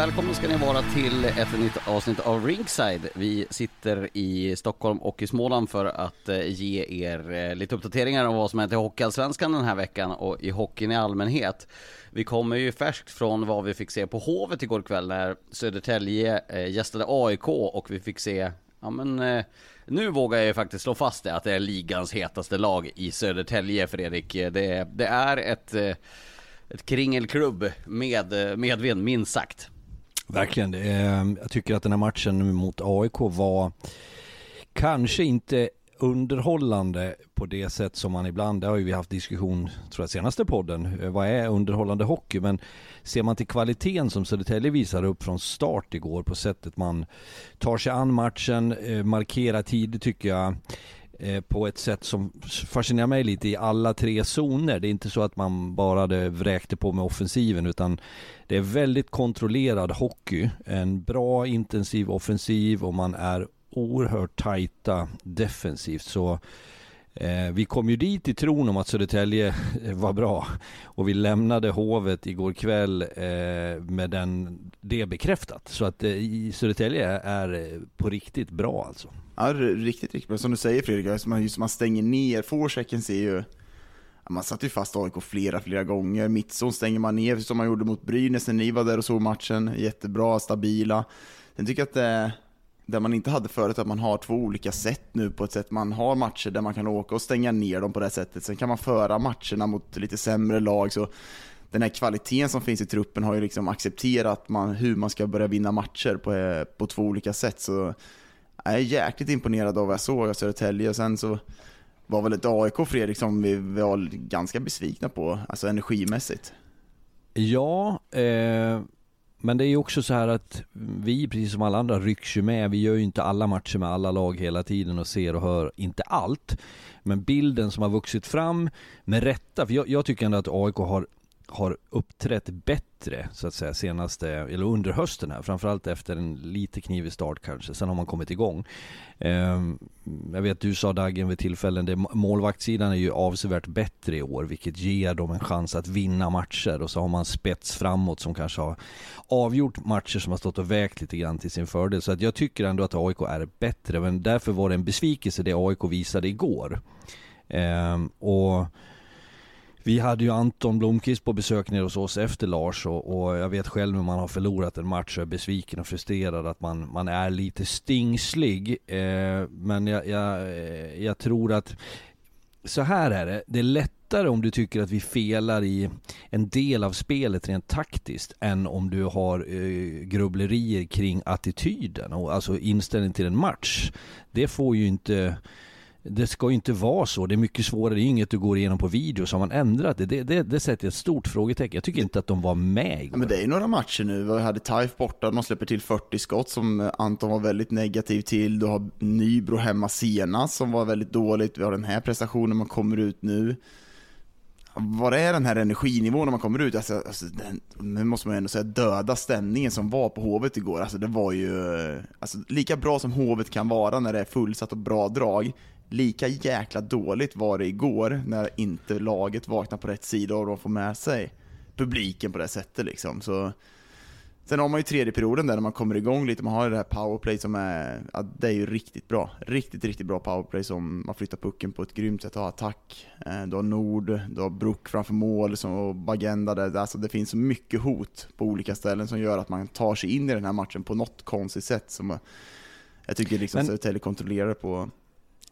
Välkomna ska ni vara till ett nytt avsnitt av Ringside. Vi sitter i Stockholm och i Småland för att eh, ge er eh, lite uppdateringar om vad som hänt i Hockeyallsvenskan den här veckan och i hockeyn i allmänhet. Vi kommer ju färskt från vad vi fick se på Hovet igår kväll när Södertälje eh, gästade AIK och vi fick se, ja men nu vågar jag ju faktiskt slå fast det att det är ligans hetaste lag i Södertälje Fredrik. Det, det är ett ett kringelklubb med medvind minst sagt. Verkligen. Ehm, jag tycker att den här matchen mot AIK var kanske inte underhållande på det sätt som man ibland, det har ju vi haft diskussion, tror jag senaste podden, eh, vad är underhållande hockey? Men ser man till kvaliteten som Södertälje visar upp från start igår på sättet man tar sig an matchen, eh, markerar tid tycker jag Eh, på ett sätt som fascinerar mig lite i alla tre zoner. Det är inte så att man bara vräkte på med offensiven utan det är väldigt kontrollerad hockey. En bra intensiv offensiv och man är oerhört tajta defensivt. Så Eh, vi kom ju dit i tron om att Södertälje var bra och vi lämnade Hovet igår kväll eh, med den, det bekräftat. Så att eh, Södertälje är eh, på riktigt bra alltså. Ja, riktigt, riktigt bra. Som du säger Fredrik, alltså, just man stänger ner, forechecken ser ju man satte ju fast AIK flera, flera gånger. Mittzon stänger man ner som man gjorde mot Brynäs när ni var där och såg matchen. Jättebra, stabila. Sen tycker jag att det, där man inte hade förut, att man har två olika sätt nu på ett sätt. Man har matcher där man kan åka och stänga ner dem på det sättet. Sen kan man föra matcherna mot lite sämre lag. Så den här kvaliteten som finns i truppen har ju liksom accepterat man, hur man ska börja vinna matcher på, eh, på två olika sätt. Så jag är jäkligt imponerad av vad jag såg av Södertälje. och Sen så var väl ett AIK, Fredrik, som vi var ganska besvikna på, alltså energimässigt. Ja, eh, men det är ju också så här att vi, precis som alla andra, rycks ju med. Vi gör ju inte alla matcher med alla lag hela tiden och ser och hör inte allt. Men bilden som har vuxit fram, med rätta, för jag, jag tycker ändå att AIK har har uppträtt bättre så att säga senaste, eller under hösten här. Framförallt efter en lite knivig start kanske. Sen har man kommit igång. Ehm, jag vet du sa Dagen vid tillfällen, det, målvaktssidan är ju avsevärt bättre i år vilket ger dem en chans att vinna matcher och så har man spets framåt som kanske har avgjort matcher som har stått och vägt lite grann till sin fördel. Så att jag tycker ändå att AIK är bättre men därför var det en besvikelse det AIK visade igår. Ehm, och vi hade ju Anton Blomqvist på besök nere hos oss efter Lars och, och, jag vet själv när man har förlorat en match och är besviken och frustrerad att man, man är lite stingslig. Eh, men jag, jag, eh, jag tror att så här är det, det är lättare om du tycker att vi felar i en del av spelet rent taktiskt än om du har eh, grubblerier kring attityden och alltså inställning till en match. Det får ju inte det ska ju inte vara så. Det är mycket svårare. Det är inget du går igenom på video. Så har man ändrat det. Det, det, det sätter ett stort frågetecken. Jag tycker inte att de var med igår. Men det är ju några matcher nu. Vi hade Taif borta. De släpper till 40 skott som eh, Anton var väldigt negativ till. Du har Nybro hemma senast som var väldigt dåligt. Vi har den här prestationen man kommer ut nu. Vad är den här energinivån när man kommer ut? Alltså, alltså den, nu måste man ju ändå säga döda stämningen som var på Hovet igår. Alltså det var ju eh, alltså, lika bra som Hovet kan vara när det är fullsatt och bra drag lika jäkla dåligt var det igår när inte laget vaknar på rätt sida och de får med sig publiken på det sättet liksom. Så, sen har man ju tredje perioden där när man kommer igång lite, man har det här powerplay som är, ja, det är ju riktigt bra. Riktigt, riktigt bra powerplay som man flyttar pucken på ett grymt sätt, har attack, eh, du har Nord, du har Brook framför mål som, och Bagenda där, alltså det finns så mycket hot på olika ställen som gör att man tar sig in i den här matchen på något konstigt sätt som Jag tycker liksom Men- Södertälje kontrollerar på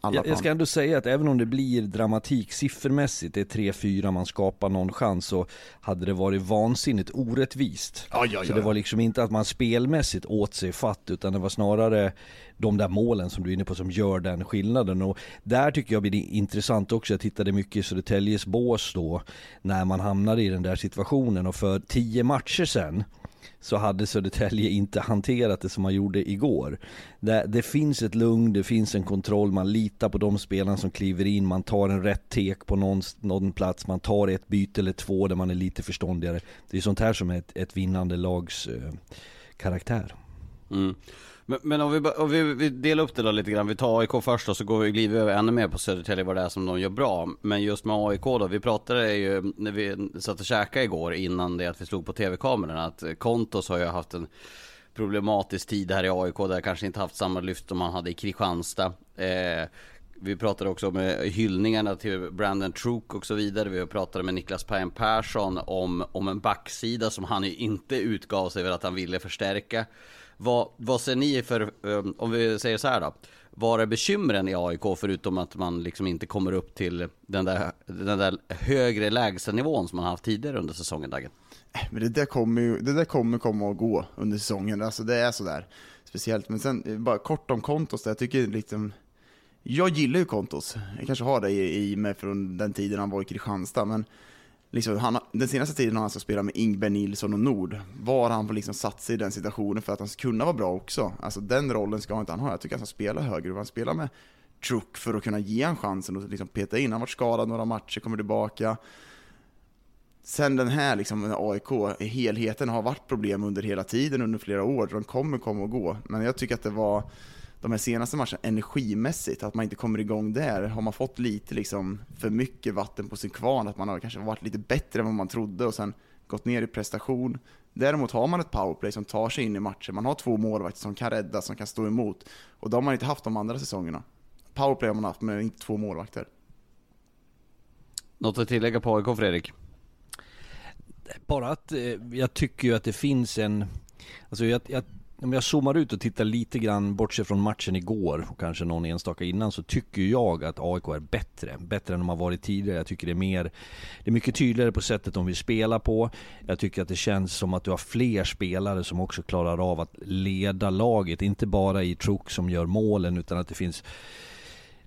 Jag, jag ska ändå säga att även om det blir dramatik siffermässigt, det är 3-4, man skapar någon chans, så hade det varit vansinnigt orättvist. Ja, ja, Så ja, det var liksom inte att man spelmässigt åt sig fatt, utan det var snarare de där målen som du är inne på som gör den skillnaden. Och där tycker jag blir det intressant också, jag tittade mycket i Södertäljes bås då, när man hamnade i den där situationen och för tio matcher sen så hade Södertälje inte hanterat det som man gjorde igår. Det, det finns ett lugn, det finns en kontroll, man litar på de spelarna som kliver in, man tar en rätt tek på någon, någon plats, man tar ett byte eller två där man är lite förståndigare. Det är sånt här som är ett, ett vinnande lags eh, karaktär. Mm. Men, men om, vi, om vi, vi delar upp det då lite grann, vi tar AIK först och så går vi, glider vi över ännu mer på Södertälje vad det är som de gör bra. Men just med AIK då, vi pratade ju när vi satt och käkade igår innan det att vi slog på tv-kamerorna att Kontos har ju haft en problematisk tid här i AIK där kanske inte haft samma lyft som man hade i Kristianstad. Eh, vi pratade också om hyllningarna till Brandon Trook och så vidare. Vi pratade med Niklas Pajen Persson om, om en backsida som han ju inte utgav sig för att han ville förstärka. Vad, vad ser ni för, eh, om vi säger så här då. Var är bekymren i AIK förutom att man liksom inte kommer upp till den där, den där högre lägstanivån som man haft tidigare under säsongen Dagen? Eh, men det där kommer ju, det där kommer komma och gå under säsongen, alltså det är sådär. Speciellt, men sen eh, bara kort om Kontos, där, jag tycker liksom Jag gillar ju Kontos, jag kanske har det i, i mig från den tiden han var i Kristianstad, men liksom, han, den senaste tiden har han alltså spelat med Ingber Nilsson och Nord. Var han får liksom satt sig i den situationen för att han ska kunna vara bra också. Alltså den rollen ska han inte han ha, jag tycker han ska spela högre, han spelar med Truck för att kunna ge han chansen och liksom peta in. Han har varit skadad några matcher, kommer tillbaka. Sen den här liksom, AIK, helheten har varit problem under hela tiden, under flera år. De kommer komma och gå. Men jag tycker att det var de här senaste matcherna, energimässigt, att man inte kommer igång där. Har man fått lite liksom, för mycket vatten på sin kvarn, att man har kanske varit lite bättre än vad man trodde och sen gått ner i prestation. Däremot har man ett powerplay som tar sig in i matcher. Man har två målvakter som kan rädda, som kan stå emot. Och det har man inte haft de andra säsongerna. Powerplay har man haft, men inte två målvakter. Något att tillägga på AIK Fredrik? Bara att eh, jag tycker ju att det finns en, alltså jag, jag, om jag zoomar ut och tittar lite grann, bortsett från matchen igår och kanske någon enstaka innan, så tycker jag att AIK är bättre. Bättre än de har varit tidigare. Jag tycker det är mer, det är mycket tydligare på sättet de vill spela på. Jag tycker att det känns som att du har fler spelare som också klarar av att leda laget. Inte bara i Truk som gör målen, utan att det finns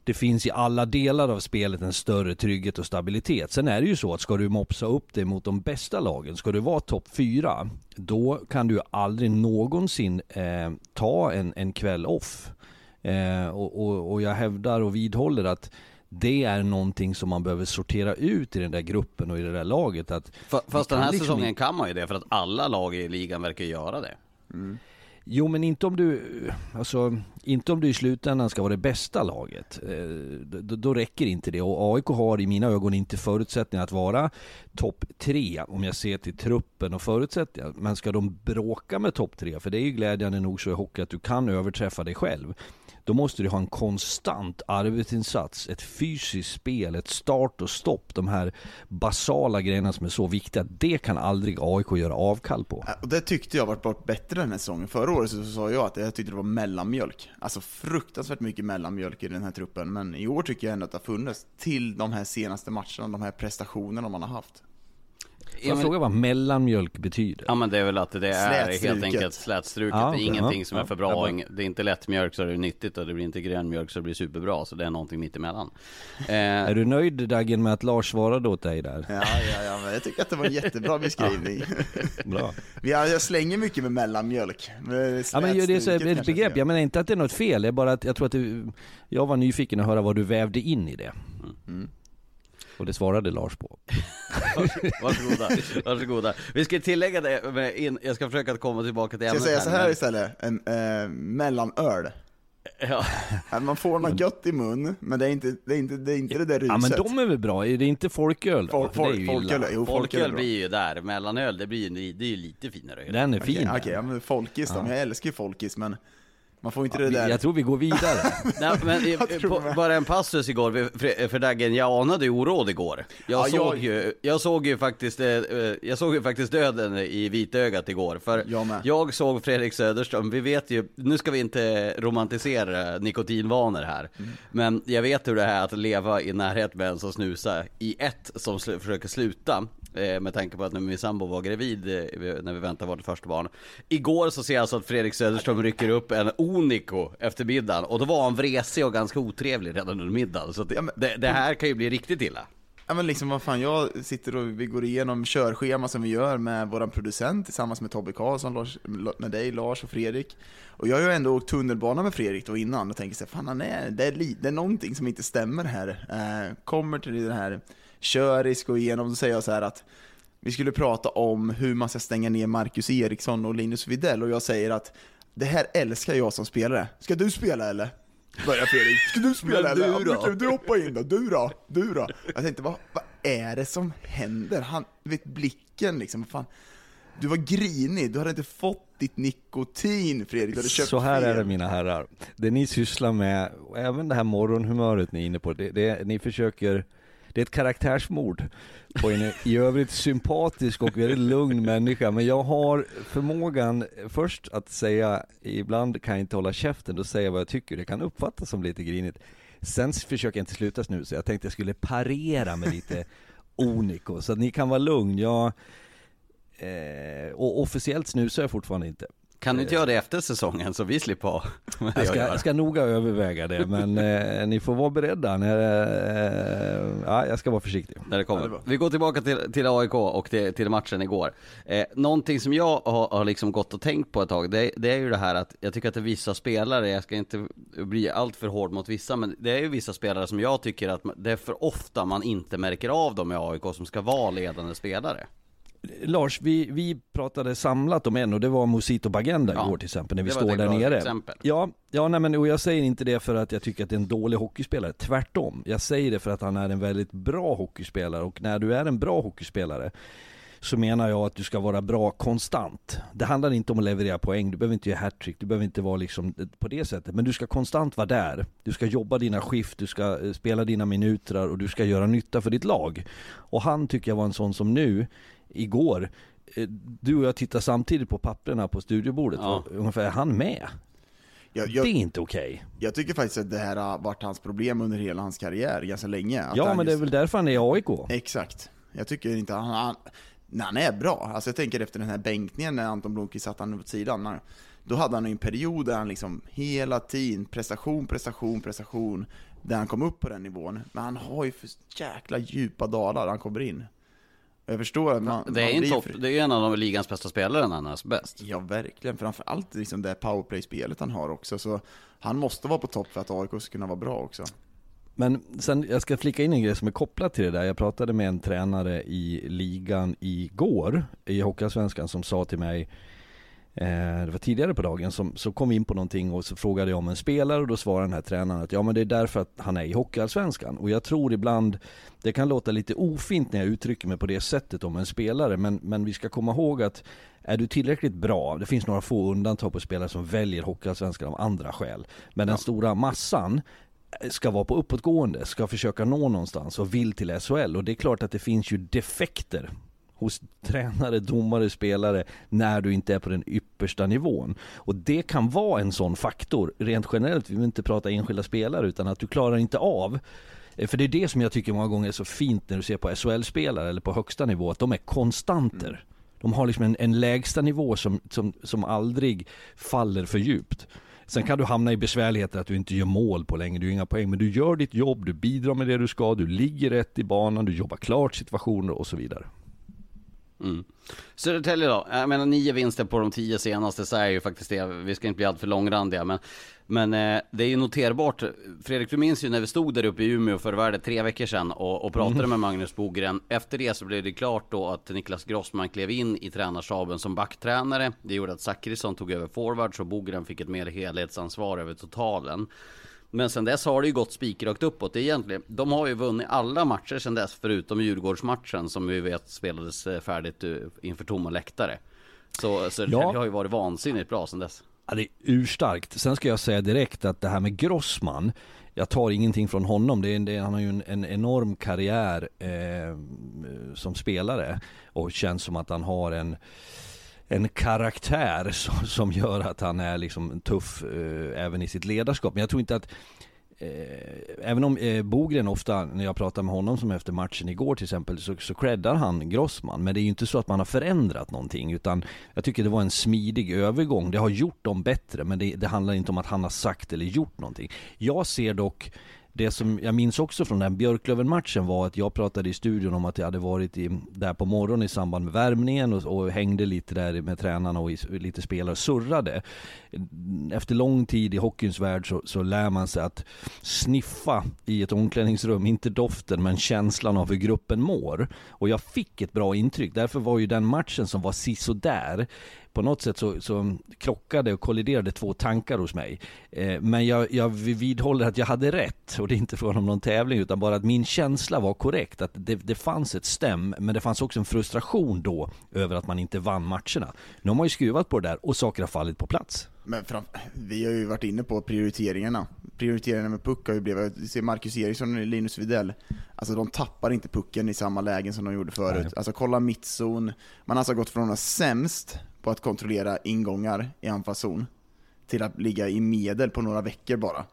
det finns i alla delar av spelet en större trygghet och stabilitet. Sen är det ju så att ska du mopsa upp det mot de bästa lagen, ska du vara topp fyra, då kan du aldrig någonsin eh, ta en, en kväll off. Eh, och, och, och jag hävdar och vidhåller att det är någonting som man behöver sortera ut i den där gruppen och i det där laget. Att Fast den här liksom säsongen kan man ju det för att alla lag i ligan verkar göra det. Jo men inte om du, alltså inte om du i slutändan ska vara det bästa laget. Eh, då, då räcker inte det och AIK har i mina ögon inte förutsättningar att vara topp tre om jag ser till truppen och förutsättningar. Men ska de bråka med topp tre, för det är ju glädjande nog så i hockey att du kan överträffa dig själv. Då måste du ha en konstant arbetsinsats, ett fysiskt spel, ett start och stopp. De här basala grejerna som är så viktiga. Det kan aldrig AIK göra avkall på. Det tyckte jag varit bättre den här säsongen. Förra året så sa jag att jag tyckte det var mellanmjölk. Alltså fruktansvärt mycket mellanmjölk i den här truppen. Men i år tycker jag ändå att det har funnits till de här senaste matcherna, de här prestationerna man har haft. Jag fråga vad mellanmjölk betyder? Ja men det är väl att det är helt enkelt slätstruket. Ja, det är ingenting Ja, som är för bra. Det är inte lätt mjölk så det är nyttigt och det blir inte grön mjölk så det blir superbra. Så det är någonting mittemellan. Är Eh, du nöjd Dagen med att Lars svarade åt dig där? Ja, ja, ja, men jag tycker att det var en jättebra beskrivning. Bra. Ja, jag slänger mycket med mellanmjölk. Med Ja men det är så ett begrepp, jag menar inte att det är något fel, det är bara att jag tror att du, jag var nyfiken att höra vad du vävde in i det. Mm. Och det svarade Lars på. varsågoda, varsågoda. Vi ska tillägga det, med in, jag ska försöka att komma tillbaka till Ska jag ämnet säga så här istället? En, eh, mellanöl. Ja. Man får något gött i mun, men det är inte det, är inte, det, är inte det där ruset. Ja men de är väl bra, är det inte folköl då? Folk, För det är folk, ju folköl, jo, folköl Folköl blir ju där, mellanöl det blir ju det är ju lite finare. Den är Okej, fin. okej, ja, men folkis då. Men Jag älskar ju folkis, men Man får inte det där. Jag tror vi går vidare. Nej, men tror på, bara en passus igår för, för Daggen, jag anade ju oråd igår. Jag, Ja, såg jag- Ju, jag såg ju faktiskt, eh, eh, jag såg ju faktiskt döden i vitögat igår. För Jag med. jag såg Fredrik Söderström, vi vet ju, nu ska vi inte romantisera nikotinvanor här. Mm. Men jag vet hur det är att leva i närhet med en som snusar i ett som sl- försöker sluta. Eh, med tanke på att när min sambo var gravid, eh, när vi väntade vårt första barn. Igår så ser jag alltså att Fredrik Söderström rycker upp en Onico efter middagen. Och då var han vresig och ganska otrevlig redan under middagen. Så det, Ja, men- det, det här kan ju bli riktigt illa. Ja men liksom vad fan, jag sitter och vi går igenom körschema som vi gör med våran producent tillsammans med Tobbe Karlsson, Lars, med dig, Lars och Fredrik. Och jag har ju ändå åkt tunnelbana med Fredrik då innan och tänker så här, fan han är, det är, li, det är någonting som inte stämmer här. Eh, kommer till det här körisk och igenom, då säger jag så här att vi skulle prata om hur man ska stänga ner Marcus Eriksson och Linus Widell och jag säger att det här älskar jag som spelare. Ska du spela eller? Börjar Fredrik. Ska du spela Men du eller? Ja, då? kan du hoppa in då? Du då? Du då? Jag tänkte, vad, vad är det som händer? Han, du vet blicken liksom, fan. Du var grinig, du hade inte fått ditt nikotin Fredrik, du hade köpt Så här fel. är det mina herrar. Det ni sysslar med, och även det här morgonhumöret ni är inne på, det, det, ni försöker det är ett karaktärsmord på en i övrigt sympatisk och väldigt lugn människa. Men jag har förmågan först att säga, ibland kan jag inte hålla käften, då säger jag vad jag tycker. Det kan uppfattas som lite grinigt. Sen försöker jag inte sluta snusa, jag tänkte jag skulle parera med lite Onico, så att ni kan vara lugn. Jag, eh, och officiellt snusar jag fortfarande inte. Kan du inte göra det efter säsongen så vi slipper ha Jag ska, jag ska noga överväga det, men eh, ni får vara beredda när, eh, ja, jag ska vara försiktig. När det Ja, kommer. det. Vi går tillbaka till, till AIK och till, till matchen igår. Eh, någonting som jag har, har liksom gått och tänkt på ett tag, det, det är ju det här att jag tycker att det är vissa spelare, jag ska inte bli allt för hård mot vissa, men det är ju vissa spelare som jag tycker att det är för ofta man inte märker av dem i AIK som ska vara ledande spelare. Lars, vi, vi pratade samlat om en och det var Musito Bagenda Ja, igår till exempel, när vi står där nere. exempel. Ja, ja nej, men, och jag säger inte det för att jag tycker att det är en dålig hockeyspelare, tvärtom. Jag säger det för att han är en väldigt bra hockeyspelare och när du är en bra hockeyspelare så menar jag att du ska vara bra konstant. Det handlar inte om att leverera poäng, du behöver inte göra hattrick, du behöver inte vara liksom på det sättet. Men du ska konstant vara där. Du ska jobba dina skift, du ska eh, spela dina minuter och du ska göra nytta för ditt lag. Och han tycker jag var en sån som nu, igår, eh, du och jag tittar samtidigt på papperna på studiobordet, Ja. och ungefär, är han med? Jag, Det jag, är inte okej. jag tycker faktiskt att det här har varit hans problem under hela hans karriär, ganska länge. Att Ja men det är väl därför han är i AIK? Exakt. Jag tycker inte han, han, när han är bra, alltså jag tänker efter den här bänkningen när Anton Blomqvist satte han åt sidan, när, då hade han en period där han liksom hela tiden, prestation, prestation, prestation, där han kom upp på den nivån. Men han har ju för jäkla djupa dalar när han kommer in. Jag förstår att man, Det är, man en topp, det är en av de ligans bästa spelare när han är bäst. Ja, verkligen. Framförallt liksom det powerplay-spelet han har också. Så han måste vara på topp för att AIK ska kunna vara bra också. Men sen, jag ska flika in en grej som är kopplat till det där. Jag pratade med en tränare i ligan igår, i Hockeyallsvenskan, som sa till mig det var tidigare på dagen, som, så kom vi in på någonting och så frågade jag om en spelare och då svarade den här tränaren att ja men det är därför att han är i Hockeyallsvenskan. Och jag tror ibland, det kan låta lite ofint när jag uttrycker mig på det sättet om en spelare, men, men vi ska komma ihåg att är du tillräckligt bra, det finns några få undantag på spelare som väljer Hockeyallsvenskan av andra skäl, men den stora massan ska vara på uppåtgående, ska försöka nå någonstans och vill till SHL. Och det är klart att det finns ju defekter hos tränare, domare, spelare när du inte är på den yppersta nivån. Och det kan vara en sån faktor, rent generellt, vi vill inte prata enskilda spelare, utan att du klarar inte av eh, för det är det som jag tycker många gånger är så fint när du ser på SHL-spelare eller på högsta nivå, att de är konstanter. De har liksom en, en lägsta nivå som, som, som aldrig faller för djupt. Sen kan du hamna i besvärligheter att du inte gör mål på länge, du gör inga poäng, men du gör ditt jobb, du bidrar med det du ska, du ligger rätt i banan, du jobbar klart situationer och så vidare. Mm. Södertälje då, jag menar nio vinster på de tio senaste så är ju faktiskt det, vi ska inte bli alltför långrandiga men Men eh, det är ju noterbart, Fredrik du minns ju när vi stod där uppe i Umeå för vad är det, tre veckor sedan och, och pratade med Magnus Bogren. Efter det så blev det klart då att Niklas Grossman klev in i tränarstaben som backtränare. Det gjorde att Zackrisson tog över forwards och Bogren fick ett mer helhetsansvar över totalen men sen dess har det ju gått spikrakt uppåt. Egentligen, de har ju vunnit alla matcher sen dess, förutom Djurgårdsmatchen som vi vet spelades eh, färdigt eh, inför tomma läktare. Så, så Ja. det har ju varit vansinnigt bra sen dess. Ja, det är urstarkt. Sen ska jag säga direkt att det här med Grossman, jag tar ingenting från honom. Det är, det, han har ju en, en enorm karriär eh, som spelare och känns som att han har en en karaktär som, som gör att han är liksom tuff eh, även i sitt ledarskap. Men jag tror inte att Eh, även om eh, Bogren ofta, när jag pratar med honom som efter matchen igår till exempel, så, så creddar han Grossman. Men det är ju inte så att man har förändrat någonting, utan jag tycker det var en smidig övergång. Det har gjort dem bättre, men det, det handlar inte om att han har sagt eller gjort någonting. Jag ser dock det som jag minns också från den Björklöven-matchen var att jag pratade i studion om att jag hade varit i, där på morgonen i samband med värmningen och, och hängde lite där med tränarna och i, lite spelare och surrade. Efter lång tid i hockeyns värld så, så lär man sig att sniffa i ett omklädningsrum, inte doften men känslan av hur gruppen mår. Och jag fick ett bra intryck, därför var ju den matchen som var sisådär på något sätt så, så krockade och kolliderade två tankar hos mig. Eh, men jag, jag vidhåller att jag hade rätt och det är inte frågan om någon tävling utan bara att min känsla var korrekt. Att det, det fanns ett stäm men det fanns också en frustration då över att man inte vann matcherna. Nu har man ju skruvat på det där och saker har fallit på plats. Men fram, vi har ju varit inne på prioriteringarna. Prioriteringarna med puck har ju blivit, se Marcus Eriksson och Linus Widell, alltså de tappar inte pucken i samma lägen som de gjorde förut. Nej. Alltså kolla mittzon, man har alltså gått från att sämst på att kontrollera ingångar i anfallszon till att ligga i medel på några veckor bara.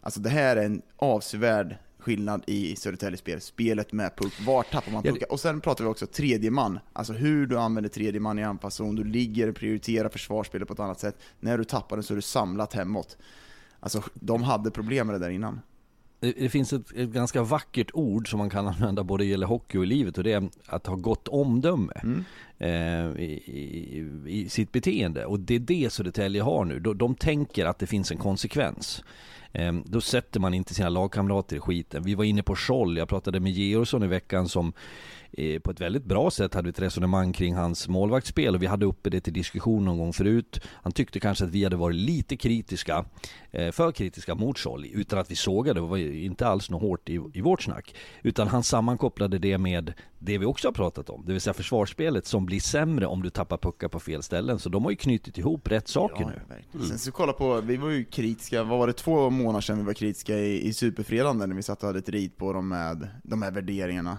Alltså det här är en avsevärd skillnad i Södertäljes spel, spelet med puck, var tappar man puckar? Och sen pratar vi också tredje man, alltså hur du använder tredje man i anfallszon, du ligger, och prioriterar försvarsspelet på ett annat sätt, när du tappar den så är du samlat hemåt. Alltså de hade problem med det där innan. Det, det finns ett, ett, ganska vackert ord som man kan använda både gäller hockey och i livet och det är att ha gott omdöme mm. eh, i, i, i, sitt beteende. Och det är det Södertälje har nu. De, de tänker att det finns en konsekvens. Eh, då sätter man inte sina lagkamrater i skiten. Vi var inne på Scholl, jag pratade med Georgsson i veckan som Eh, på ett väldigt bra sätt hade vi ett resonemang kring hans målvaktsspel och vi hade uppe det till diskussion någon gång förut. Han tyckte kanske att vi hade varit lite kritiska, eh, för kritiska mot Scholl utan att vi sågade, det var inte alls något hårt i, i vårt snack. Utan han sammankopplade det med det vi också har pratat om, det vill säga försvarsspelet som blir sämre om du tappar puckar på fel ställen. Så de har ju knutit ihop rätt saker ja, nu. Mm. Sen så kolla på, vi var ju kritiska, vad var det, två månader sedan vi var kritiska i, i Superfredagen när vi satt och hade ett rit på dem med de här värderingarna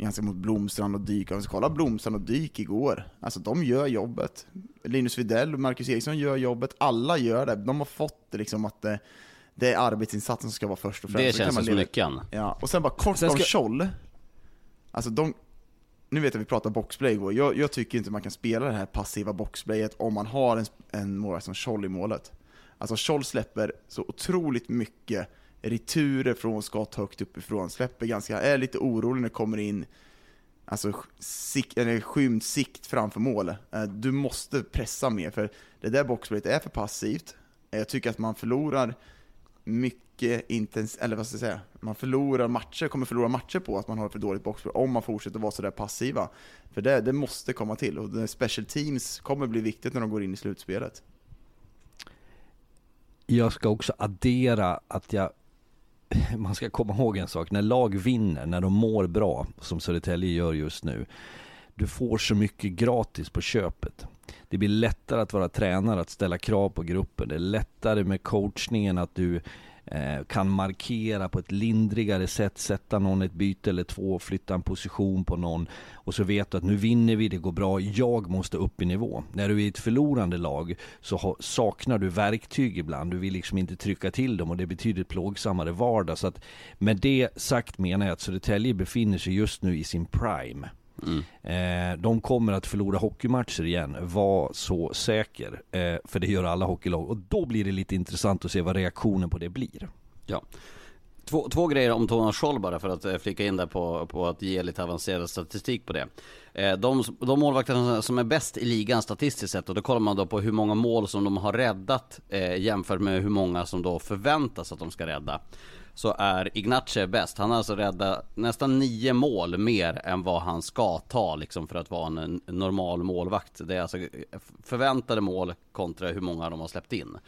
ganska mot Blomstrand och Dyk. Om vi ska kolla Blomstrand och Dyk igår, alltså de gör jobbet. Linus Widell och Marcus Eriksson gör jobbet, alla gör det. De har fått det liksom att det, det är arbetsinsatsen som ska vara först och främst. Det känns som lyckan. Ja, och sen bara kort sen ska... om Scholl. Alltså de, nu vet jag att vi pratade boxplay igår, jag, jag, tycker inte man kan spela det här passiva boxplayet om man har en, en målvakt som Scholl i målet. Alltså Scholl släpper så otroligt mycket returer från skott högt uppifrån, släpper ganska, är lite orolig när det kommer in alltså, sik, eller skymd sikt framför mål. Eh, du måste pressa mer, för det där boxplayet är för passivt. Jag tycker att man förlorar mycket intens eller vad ska jag säga, man förlorar matcher, kommer förlora matcher på att man har för dåligt boxplay om man fortsätter vara sådär passiva. För det, det måste komma till, och special teams kommer bli viktigt när de går in i slutspelet. Jag ska också addera att jag man ska komma ihåg en sak, när lag vinner, när de mår bra, som Södertälje gör just nu, du får så mycket gratis på köpet. Det blir lättare att vara tränare, att ställa krav på gruppen. Det är lättare med coachningen att du Eh, kan markera på ett lindrigare sätt, sätta någon ett byte eller två, flytta en position på någon och så vet du att nu vinner vi, det går bra, jag måste upp i nivå. När du är i ett förlorande lag så saknar du verktyg ibland, du vill liksom inte trycka till dem och det betyder plågsammare vardag. Så att med det sagt menar jag att Södertälje befinner sig just nu i sin prime. Mm. Eh, de kommer att förlora hockeymatcher igen, var så säker. Eh, för det gör alla hockeylag. Och då blir det lite intressant att se vad reaktionen på det blir. Ja. Två, två grejer om Thomas Scholl bara för att eh, flika in där på, på att ge lite avancerad statistik på det. Eh, de, de målvakter som är bäst i ligan statistiskt sett och då kollar man då på hur många mål som de har räddat eh, jämfört med hur många som då förväntas att de ska rädda så är Ignace bäst. Han har alltså räddat nästan nio mål mer än vad han ska ta liksom för att vara en normal målvakt. Det är alltså förväntade mål kontra hur många de har släppt in.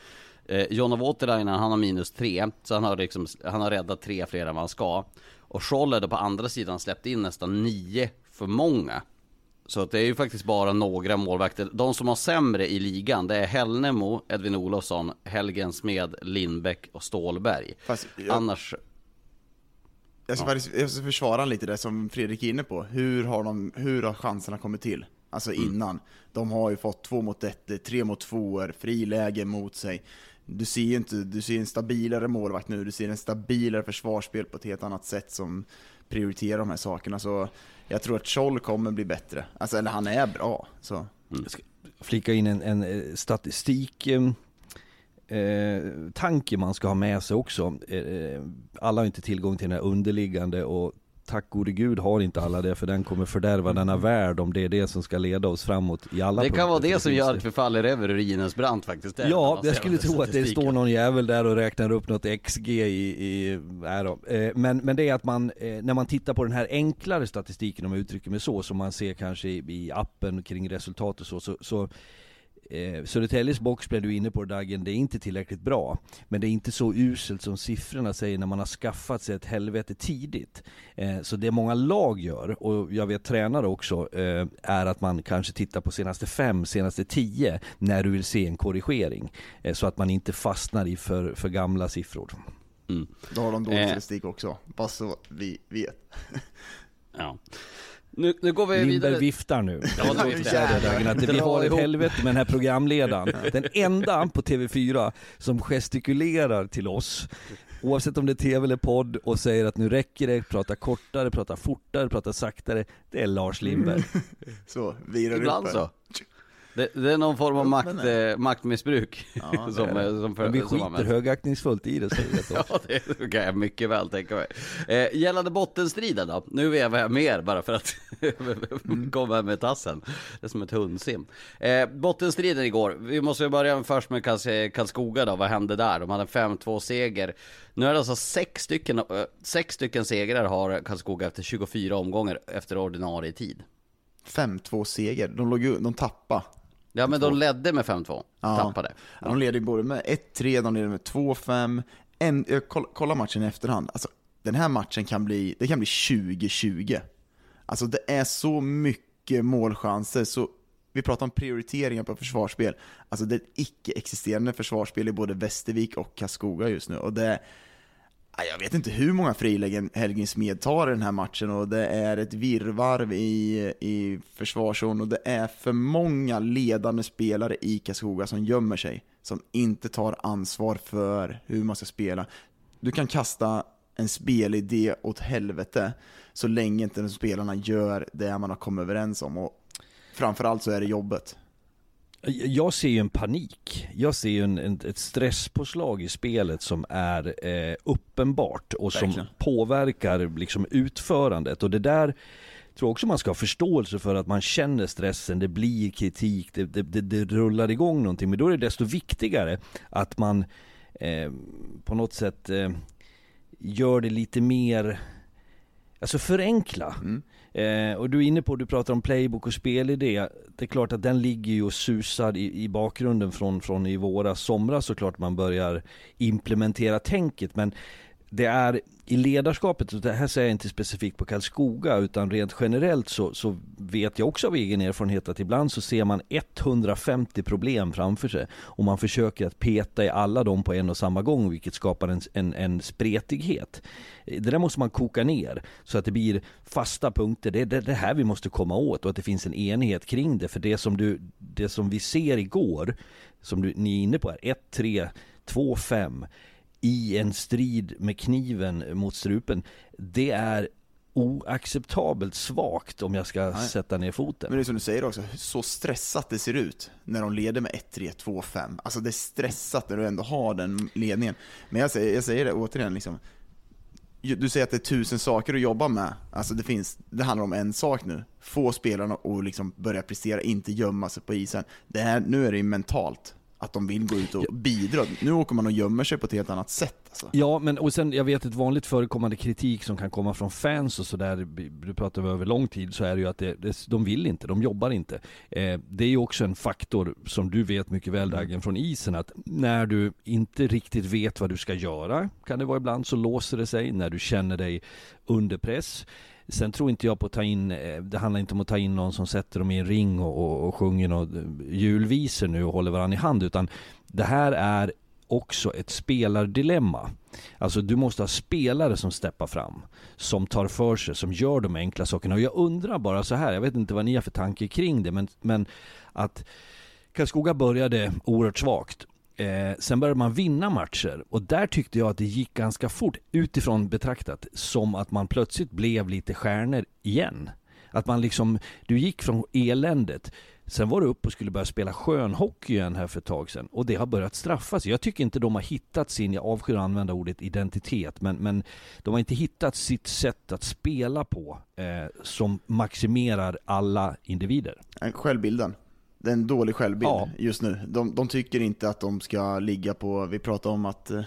Eh, Jonna Voutilainen, han har minus tre, så han har, liksom, han har räddat tre fler än vad han ska. Och Scholl på andra sidan släppt in nästan nio för många. Så det är ju faktiskt bara några målvakter. De som har sämre i ligan, det är Hällnemo, Edvin Olofsson, Helgen Smed, Lindbäck och Stålberg. Fast jag, Annars, jag, ska faktiskt, jag ska försvara lite det som Fredrik är inne på. Hur har, de, hur har chanserna kommit till? Alltså innan. De har ju fått två mot ett, tre mot tvåor, friläge mot sig. Du ser ju inte, du ser en stabilare målvakt nu, du ser en stabilare försvarsspel på ett helt annat sätt som prioriterar de här sakerna. Så jag tror att Scholl kommer bli bättre. Alltså, eller han är bra. Så. flika in en, en eh, statistik eh, eh, tanke man ska ha med sig också. Eh, eh, alla har inte tillgång till den här underliggande och tack gode gud har inte alla det för den kommer fördärva denna värld om det är det som ska leda oss framåt i alla det kan vara det som gör att vi faller över Ruinens brant faktiskt. Ja, jag skulle tro att det står någon jävel där och räknar upp något XG i, i nej då. Eh, Men, men det är att man, eh, när man tittar på den här enklare statistiken om jag uttrycker mig så, som man ser kanske i, i appen kring resultat och så, så, så Eh, Södertäljes boxplay, du är inne på Dagen, det är inte tillräckligt bra. Men det är inte så uselt som siffrorna säger när man har skaffat sig ett helvete tidigt. Eh, så det många lag gör, och jag vet tränare också, eh, är att man kanske tittar på senaste fem, senaste tio, när du vill se en korrigering. Eh, så att man inte fastnar i för, för gamla siffror. Mm. Då har de dålig Eh. statistik också, bara så vi vet. Ja. Nu, nu går vi Lindberg vidare. viftar nu. Ja, nu viftar det, vi har ett helvete med den här programledaren. Den enda på TV4 som gestikulerar till oss, oavsett om det är TV eller podd, och säger att nu räcker det, prata kortare, prata fortare, prata saktare. Det är Lars Lindberg. Så, virar Ibland upp så. Det, det är någon form av makt, den. eh, maktmissbruk Ja, som, är eh, som, för, Men vi skiter högaktningsfullt i det, vet jag. Ja, det kan jag mycket väl tänka mig. Eh, gällande bottenstriden då? Nu vevar jag mer bara för att komma med tassen. Det är som ett hundsim. Eh, bottenstriden igår. Vi måste börja först med Karls- Karlskoga då. Vad hände där? De hade en 5-2 seger. Nu är det alltså sex stycken, eh, sex stycken segrar har Karlskoga efter 24 omgångar efter ordinarie tid. 5-2 seger, de, låg ju, de tappade. Ja men de ledde med 5-2, Ja. tappade. Ja, De leder ju både med 1-3, de leder med 2-5. En, jag koll- kolla matchen i efterhand. Alltså, den här matchen kan bli, det kan bli 20-20. Alltså det är så mycket målchanser, så vi pratar om prioriteringar på försvarsspel. Alltså det är ett icke-existerande försvarsspel i både Västervik och Karlskoga just nu. Och det jag vet inte hur många frilägen Helgin Smed tar i den här matchen och det är ett virrvarv i, i försvarszon och det är för många ledande spelare i Karlskoga som gömmer sig, som inte tar ansvar för hur man ska spela. Du kan kasta en spelidé åt helvete så länge inte de spelarna gör det man har kommit överens om och framförallt så är det jobbet. Jag ser ju en panik. Jag ser ju en, en, ett stresspåslag i spelet som är eh, uppenbart och som Verkligen. påverkar liksom utförandet. Och det där tror jag också man ska ha förståelse för att man känner stressen, det blir kritik, det, det, det, det rullar igång någonting. Men då är det desto viktigare att man eh, på något sätt eh, gör det lite mer, alltså förenkla. Eh, och du är inne på, du pratar om playbook och spelidé. Det är klart att den ligger ju och susar i, i bakgrunden från, från i våra somras såklart man börjar implementera tänket. Men det är i ledarskapet, och det här säger jag inte specifikt på Karlskoga utan rent generellt så, så vet jag också av egen erfarenhet att ibland så ser man 150 problem framför sig och man försöker att peta i alla dem på en och samma gång vilket skapar en, en, en spretighet. Det där måste man koka ner så att det blir fasta punkter. Det är det, det här vi måste komma åt och att det finns en enighet kring det. För det som, du, det som vi ser igår, som du, ni är inne på här, 1-3, 2-5 i en strid med kniven mot strupen. Det är oacceptabelt svagt om jag ska Nej. sätta ner foten. Men det är som du säger också, så stressat det ser ut när de leder med 1-3, 2-5. Alltså det är stressat när du ändå har den ledningen. Men jag säger, jag säger det återigen, liksom, du säger att det är tusen saker att jobba med. Alltså det, finns, det handlar om en sak nu. Få spelarna att liksom börja prestera, inte gömma sig på isen. Det här, nu är det ju mentalt, att de vill gå ut och bidra. Nu åker man och gömmer sig på ett helt annat sätt. Alltså. Ja, men och sen jag vet ett vanligt förekommande kritik som kan komma från fans och sådär, du pratar över lång tid, så är det ju att det, det, de vill inte, de jobbar inte. Eh, det är ju också en faktor som du vet mycket väl Dagen från isen, att när du inte riktigt vet vad du ska göra, kan det vara ibland, så låser det sig. När du känner dig under press, Sen tror inte jag på att ta in, eh, det handlar inte om att ta in någon som sätter dem i en ring och, och, och sjunger någon eh, julvisor nu och håller varandra i hand utan det här är också ett spelardilemma. Alltså du måste ha spelare som steppar fram, som tar för sig, som gör de enkla sakerna. Och jag undrar bara så här, jag vet inte vad ni har för tanke kring det, men, men att Karlskoga började oerhört svagt. Eh, sen började man vinna matcher och där tyckte jag att det gick ganska fort utifrån betraktat som att man plötsligt blev lite stjärnor igen. Att man liksom, du gick från eländet Sen var du upp och skulle börja spela skönhockey igen här för ett tag sedan och det har börjat straffas. Jag tycker inte de har hittat sin, jag avskyr att använda ordet identitet, men, men de har inte hittat sitt sätt att spela på eh, som maximerar alla individer. Självbilden. Det är en dålig självbild ja. just nu. De, de, tycker inte att de ska ligga på, vi pratade om att eh,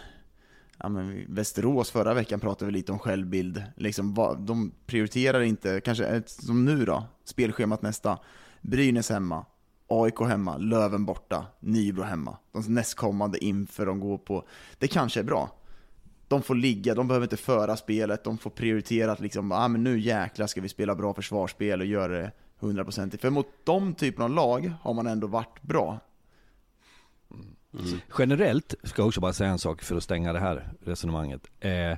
ja, men Västerås förra veckan pratade vi lite om självbild. Liksom, de prioriterar inte, kanske som nu då, spelschemat nästa Brynäs hemma, AIK hemma, Löven borta, Nybro hemma. De nästkommande inför de går på. Det kanske är bra. De får ligga, de behöver inte föra spelet, de får prioritera att liksom, ah, men nu jäklar ska vi spela bra försvarsspel och göra det hundraprocentigt. För mot de typen av lag har man ändå varit bra. Mm. Generellt, ska jag också bara säga en sak för att stänga det här resonemanget. Eh,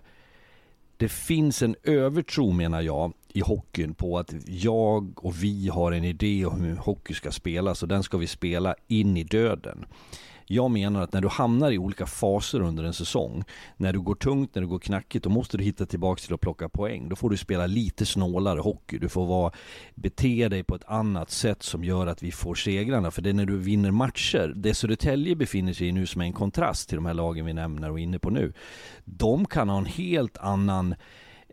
det finns en övertro menar jag i hockeyn på att jag och vi har en idé om hur hockey ska spelas och den ska vi spela in i döden. Jag menar att när du hamnar i olika faser under en säsong, när du går tungt, när du går knackigt, då måste du hitta tillbaka till att plocka poäng. Då får du spela lite snålare hockey. Du får vara, bete dig på ett annat sätt som gör att vi får segrarna. För det är när du vinner matcher, det Södertälje befinner sig i nu som är en kontrast till de här lagen vi nämner och är inne på nu. De kan ha en helt annan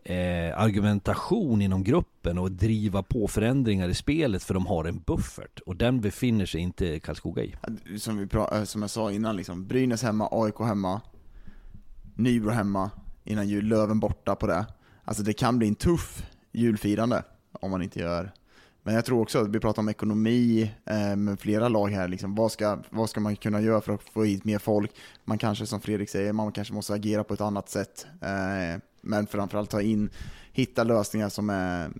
eh, argumentation inom gruppen och driva på förändringar i spelet för de har en buffert och den befinner sig inte Karlskoga i. Som, vi pra- eh, som jag sa innan, liksom, Brynäs hemma, AIK hemma, Nybro hemma, innan jul, Löven borta på det. Alltså det kan bli en tuff julfirande om man inte gör men jag tror också att vi pratar om ekonomi eh, med flera lag här. Liksom, vad, ska, vad ska man kunna göra för att få hit mer folk? Man kanske, som Fredrik säger, man kanske måste agera på ett annat sätt. Eh, men framförallt ta in, hitta lösningar som, är,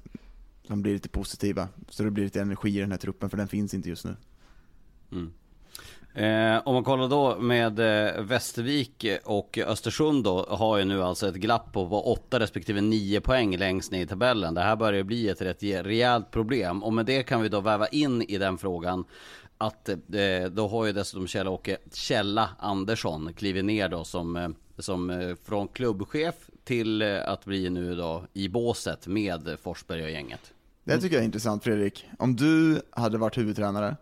som blir lite positiva. Så det blir lite energi i den här truppen, för den finns inte just nu. Mm. Eh, om man kollar då med eh, Västervik och Östersund då, har ju nu alltså ett glapp på 8 respektive 9 poäng längst ner i tabellen. Det här börjar bli ett rätt rejält problem. Och med det kan vi då väva in i den frågan att eh, då har ju dessutom Kjell-Åke Källa Andersson klivit ner då som, eh, som eh, från klubbchef till eh, att bli nu då i båset med Forsberg och gänget. Det tycker jag är intressant Fredrik. Om du hade varit huvudtränare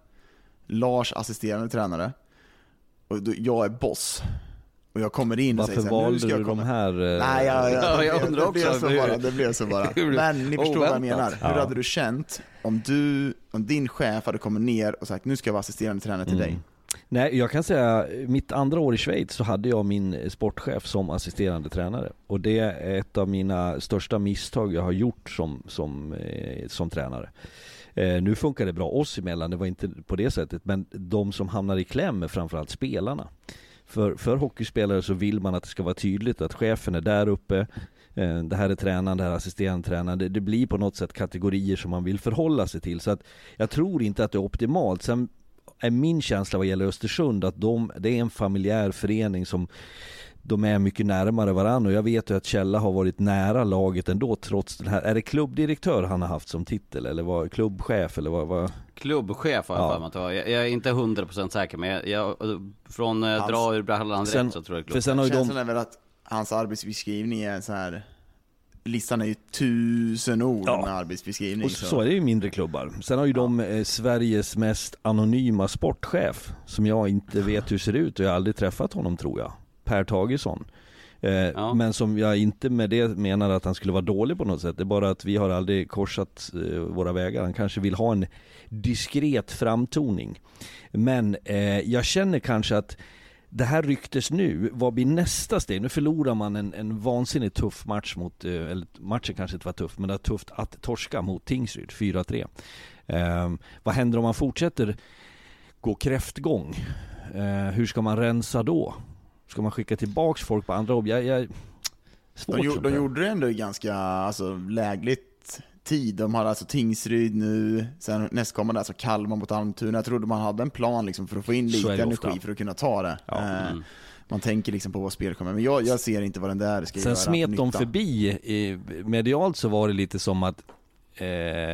Lars assisterande tränare. Och jag är boss. Och jag kommer in och Varför säger Varför valde du de här? Eh, Nej, jag, jag, ja, jag undrar också. Det blev, så bara, det blev så bara. Men ni förstår vad jag menar. Hur ja. hade du känt om du, om din chef hade kommit ner och sagt nu ska jag vara assisterande tränare till mm. dig? Nej, jag kan säga mitt andra år i Schweiz så hade jag min eh, sportchef som assisterande tränare. Och det är ett av mina största misstag jag har gjort som, som, eh, som tränare. Eh, nu funkar det bra oss emellan, det var inte på det sättet, men de som hamnar i kläm är framförallt spelarna. För, för hockeyspelare så vill man att det ska vara tydligt att chefen är där uppe, eh, det här är tränaren, det här är assisterande tränaren. Det, det, blir på något sätt kategorier som man vill förhålla sig till. Så att jag tror inte att det är optimalt. Sen är min känsla vad gäller Östersund att de, det är en familjär förening som de är mycket närmare varandra och jag vet ju att Källa har varit nära laget ändå trots den här, är det klubbdirektör han har haft som titel eller var klubbchef eller vad? vad? Klubbchef har jag ja. för mig jag, jag är inte hundra procent säker men jag, jag från eh, dra ur brallan direkt så tror jag klubb. För sen har ju de... är väl att hans arbetsbeskrivning är så här listan är ju tusen ord ja. med arbetsbeskrivning. Och så, så är det ju mindre klubbar. Sen har ju ja. de eh, Sveriges mest anonyma sportchef, som jag inte vet hur ser ut och jag har aldrig träffat honom tror jag. Per Tagesson. Eh, ja. Men som jag inte med det menar att han skulle vara dålig på något sätt. Det är bara att vi har aldrig korsat eh, våra vägar. Han kanske vill ha en diskret framtoning. Men eh, jag känner kanske att det här ryktes nu, vad blir nästa steg? Nu förlorar man en, en vansinnigt tuff match mot, eller matchen kanske inte var tuff, men det var tufft att torska mot Tingsryd, 4-3. Eh, vad händer om man fortsätter gå kräftgång? Eh, hur ska man rensa då? Ska man skicka tillbaks folk på andra jobb? Jag, jag, svårt de, de gjorde det ändå ganska alltså, lägligt favorittid. De har alltså Tingsryd nu, sen nästkommande alltså Kalmar mot Almtuna. Jag trodde man hade en plan liksom för att få in lite energi ofta. för att kunna ta det. Ja. Eh, Mm. Man tänker liksom på vad spelet kommer, men jag, jag ser inte vad den där ska Sen göra smet för de förbi, medialt så var det lite som att, eh,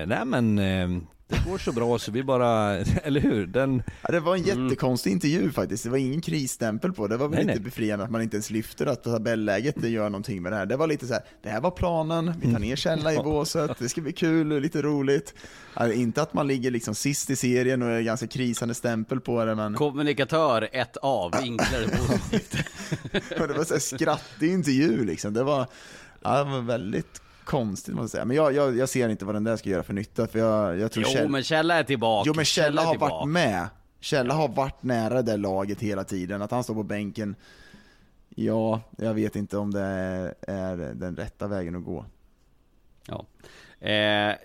nej men eh, det går så bra så vi bara, eller hur? Den, Ja, det var en jättekonstig intervju faktiskt, det var ingen krisstämpel på det. Det var väl Nej, lite nej. befriande att man inte ens lyfter att tabelläget gör någonting med det här. Det var lite så här, det här var planen, vi tar ner Källa i båset, det ska bli kul och lite roligt. Ja, inte att man ligger liksom sist i serien och är ganska krisande stämpel på det, men Kommunikatör 1A, vinklar positivt. det var så här skrattig intervju liksom. Det var, ja, det var väldigt konstigt måste jag säga. Men jag, jag, jag ser inte vad den där ska göra för nytta, för jag, jag tror Jo Käll- men Källa är tillbaka. Jo men Källa har tillbaka. varit med. Källa har varit nära det laget hela tiden. Att han står på bänken, ja, jag vet inte om det är, är den rätta vägen att gå. Ja. Eh,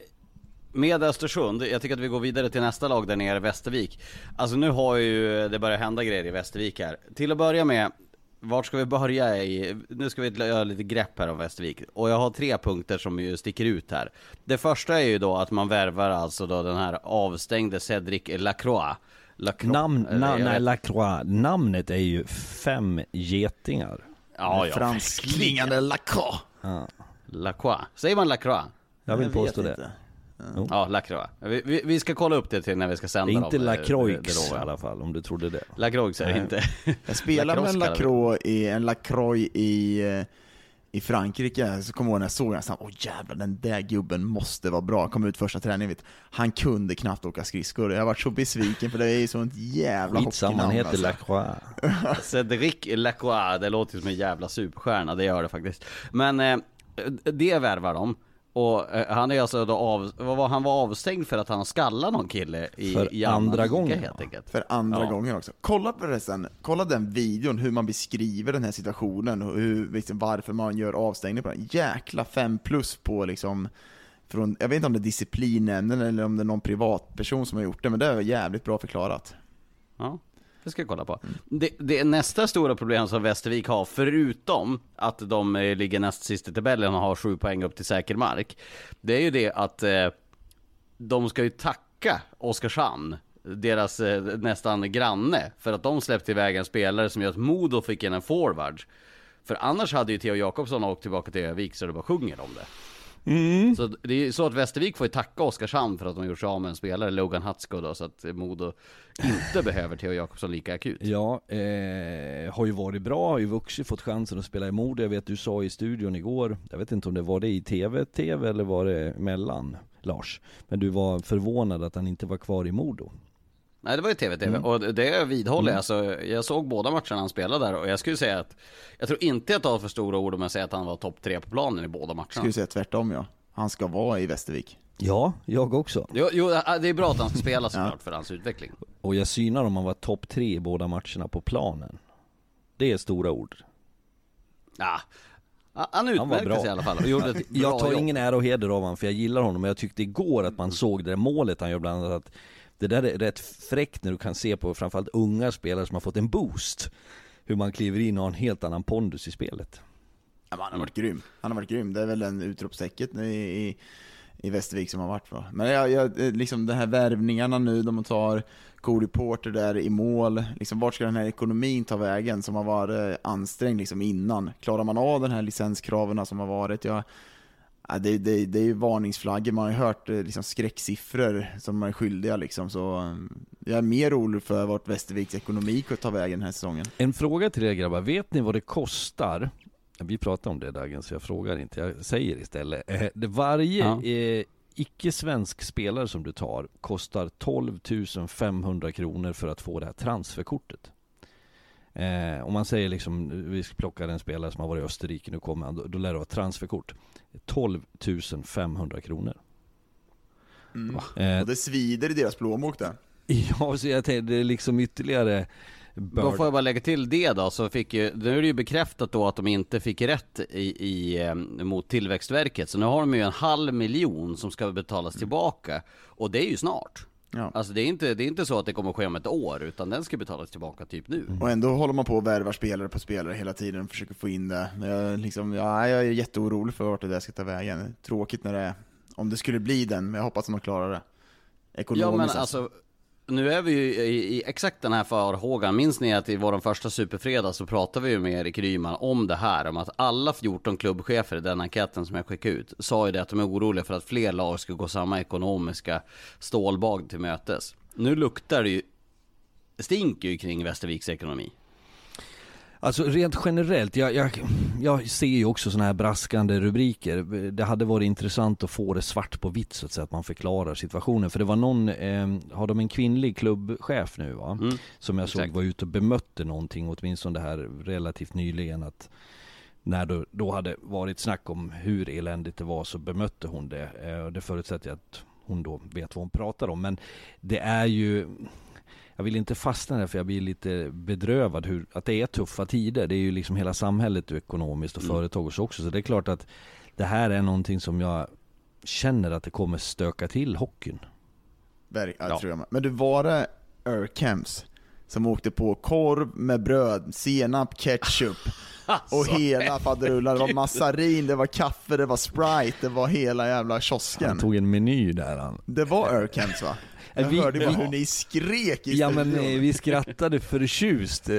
med Östersund, jag tycker att vi går vidare till nästa lag där nere, Västervik. Alltså nu har ju det börjat hända grejer i Västervik här. Till att börja med, vart ska vi börja i? Nu ska vi göra lite grepp här om Västervik. Och jag har tre punkter som ju sticker ut här. Det första är ju då att man värvar alltså då den här avstängde Cedric Lacroix. Lacroix namn, na, nej, Lacroix, namnet är ju fem getingar. Ja, ja. Franskklingande Lacroix. Lacroix. Säger man Lacroix? Jag vill Jag påstå det. inte. Ja, Lacroix. Vi, vi, vi ska kolla upp det till när vi ska sända Inte dem, eh, det- det Lacroix i jag. alla fall, om du trodde det. Lacroix är det inte. Jag spelade med en Lacroix i, en Lacroix i, eh, i Frankrike, så kommer jag ihåg när jag såg den, så här, åh jävlar den där gubben måste vara bra. Kom ut första träningen, vet. han kunde knappt åka skridskor. Jag har varit så besviken för det är ju sånt jävla Skitsamma, han hockeynamn, heter alltså. Cedric Lacroix. Lacroix, det låter ju som en jävla superstjärna, det gör det faktiskt. Men eh, det värvar de. Och eh, han är alltså då av, vad var, han var avstängd för att han skallade någon kille i, För i andra gången, helt enkelt. För andra Ja. gången också. Kolla förresten, kolla den videon, hur man beskriver den här situationen och hur, liksom, varför man gör avstängning på den. Jäkla fem plus på liksom, från, jag vet inte om det är disciplinnämnden eller om det är någon privatperson som har gjort det, men det är jävligt bra förklarat. Ja, det ska jag kolla på. Det, det nästa stora problem som Västervik har, förutom att de eh, ligger näst sist i tabellen och har sju poäng upp till säker mark. Det är ju det att eh, de ska ju tacka Oskarshamn, deras eh, nästan granne, för att de släppte iväg en spelare som gör att Modo fick in en forward. För annars hade ju Theo Jakobsson åkt tillbaka till Övik så det bara sjunger om det. Så det är så att Västervik får ju tacka Oskarshamn för att de gjort sig av med en spelare, Logan Hatsko då, så att Modo inte behöver Theo Jakobsson lika akut. Ja, eh, har ju varit bra, har ju vuxit, fått chansen att spela i Modo. Jag vet du sa i studion igår, jag vet inte om det var det i TV, TV eller var det emellan, Lars? Men du var förvånad att han inte var kvar i Modo. Nej det var ju TV-TV och det vidhåller jag. Alltså, jag såg båda matcherna han spelade där och jag skulle säga att Jag tror inte jag tar för stora ord om jag säger att han var topp tre på planen i båda matcherna. Skulle säga tvärtom ja. Han ska vara i Västervik. Ja, jag också. Jo, jo, det är bra att han ska spela såklart för hans utveckling. Och jag synar om han var topp tre i båda matcherna på planen. Det är stora ord. Ja, han utmärkte sig i alla fall och gjorde ett bra Jag tar jobb. ingen ära och heder av honom för jag gillar honom, men jag tyckte igår att man såg det målet han gör bland annat att det där är rätt fräckt när du kan se på framförallt unga spelare som har fått en boost. Hur man kliver in och har en helt annan pondus i spelet. Ja, han har varit grym. Han har varit grym. Det är väl en utropstecket nu i, i, i Västervik som har varit bra. Men jag, jag, liksom de här värvningarna nu, de tar Cody Porter där i mål. Liksom, vart ska den här ekonomin ta vägen som har varit eh, ansträngd liksom innan? Klarar man av den här licenskraven som har varit? Jag, ja, det, det, det är ju varningsflaggor, man har ju hört eh, liksom, skräcksiffror som är skyldiga liksom. Så eh, jag är mer orolig för vart Västerviks ekonomi kommer ta vägen den här säsongen. En fråga till er grabbar, vet ni vad det kostar? Vi pratar om det dagen så jag frågar inte, jag säger istället. Eh, det varje Ja. eh, icke-svensk spelare som du tar kostar 12 500 kronor för att få det här transferkortet. Eh, om man säger liksom, vi ska plocka en spelare som har varit i Österrike, nu kommer han, då, då lär det vara transferkort. 12 500 kronor. Eh, Och det svider i deras plånbok där. ja, så jag tänkte, det är liksom ytterligare Då börda. får jag bara lägga till det då, så fick ju, nu är det ju bekräftat då att de inte fick rätt i, i, eh, mot Tillväxtverket, så nu har de ju en halv miljon som ska betalas tillbaka, och det är ju snart. Ja. Alltså det är, inte, det är inte så att det kommer ske om ett år, utan den ska betalas tillbaka typ nu. Och ändå håller man på och värvar spelare på spelare hela tiden och försöker få in det. Men Jag, liksom, ja, jag är jätteorolig för vart det där ska ta vägen. Tråkigt när det är om det skulle bli den, men jag hoppas att de klarar det. Ekonomiskt. Ja men alltså, nu är vi ju i, i exakt den här farhågan. Minns ni att i vår första superfredag så pratade vi ju med Erik Ryman om det här. Om att alla 14 klubbchefer i den enkäten som jag skickade ut sa ju det att de är oroliga för att fler lag ska gå samma ekonomiska stålbad till mötes. Nu luktar det ju, stinker ju kring Västerviks ekonomi. Alltså rent generellt, jag, jag, jag ser ju också sådana här braskande rubriker. Det hade varit intressant att få det svart på vitt så att säga, att man förklarar situationen. För det var någon, eh, har de en kvinnlig klubbchef nu va? Mm, Som jag såg exakt. var ute och bemötte någonting, åtminstone det här relativt nyligen att när det då hade varit snack om hur eländigt det var så bemötte hon det. Eh, det förutsätter jag att hon då vet vad hon pratar om. Men det är ju jag vill inte fastna där för jag blir lite bedrövad hur, att det är tuffa tider. Det är ju liksom hela samhället ekonomiskt och Mm. företag och så också. Så det är klart att det här är någonting som jag känner att det kommer stöka till hockeyn. Verk, ja. Tror jag. Men du var det Urkems som åkte på korv med bröd, senap, ketchup och hela faderullan. Det var massarin, det var kaffe, det var sprite, det var hela jävla Han kiosken. tog en meny där han. Det var Urkems va? Jag Vi- hörde bara vi- hur ni skrek i Ja men eh, vi skrattade förtjust. Eh,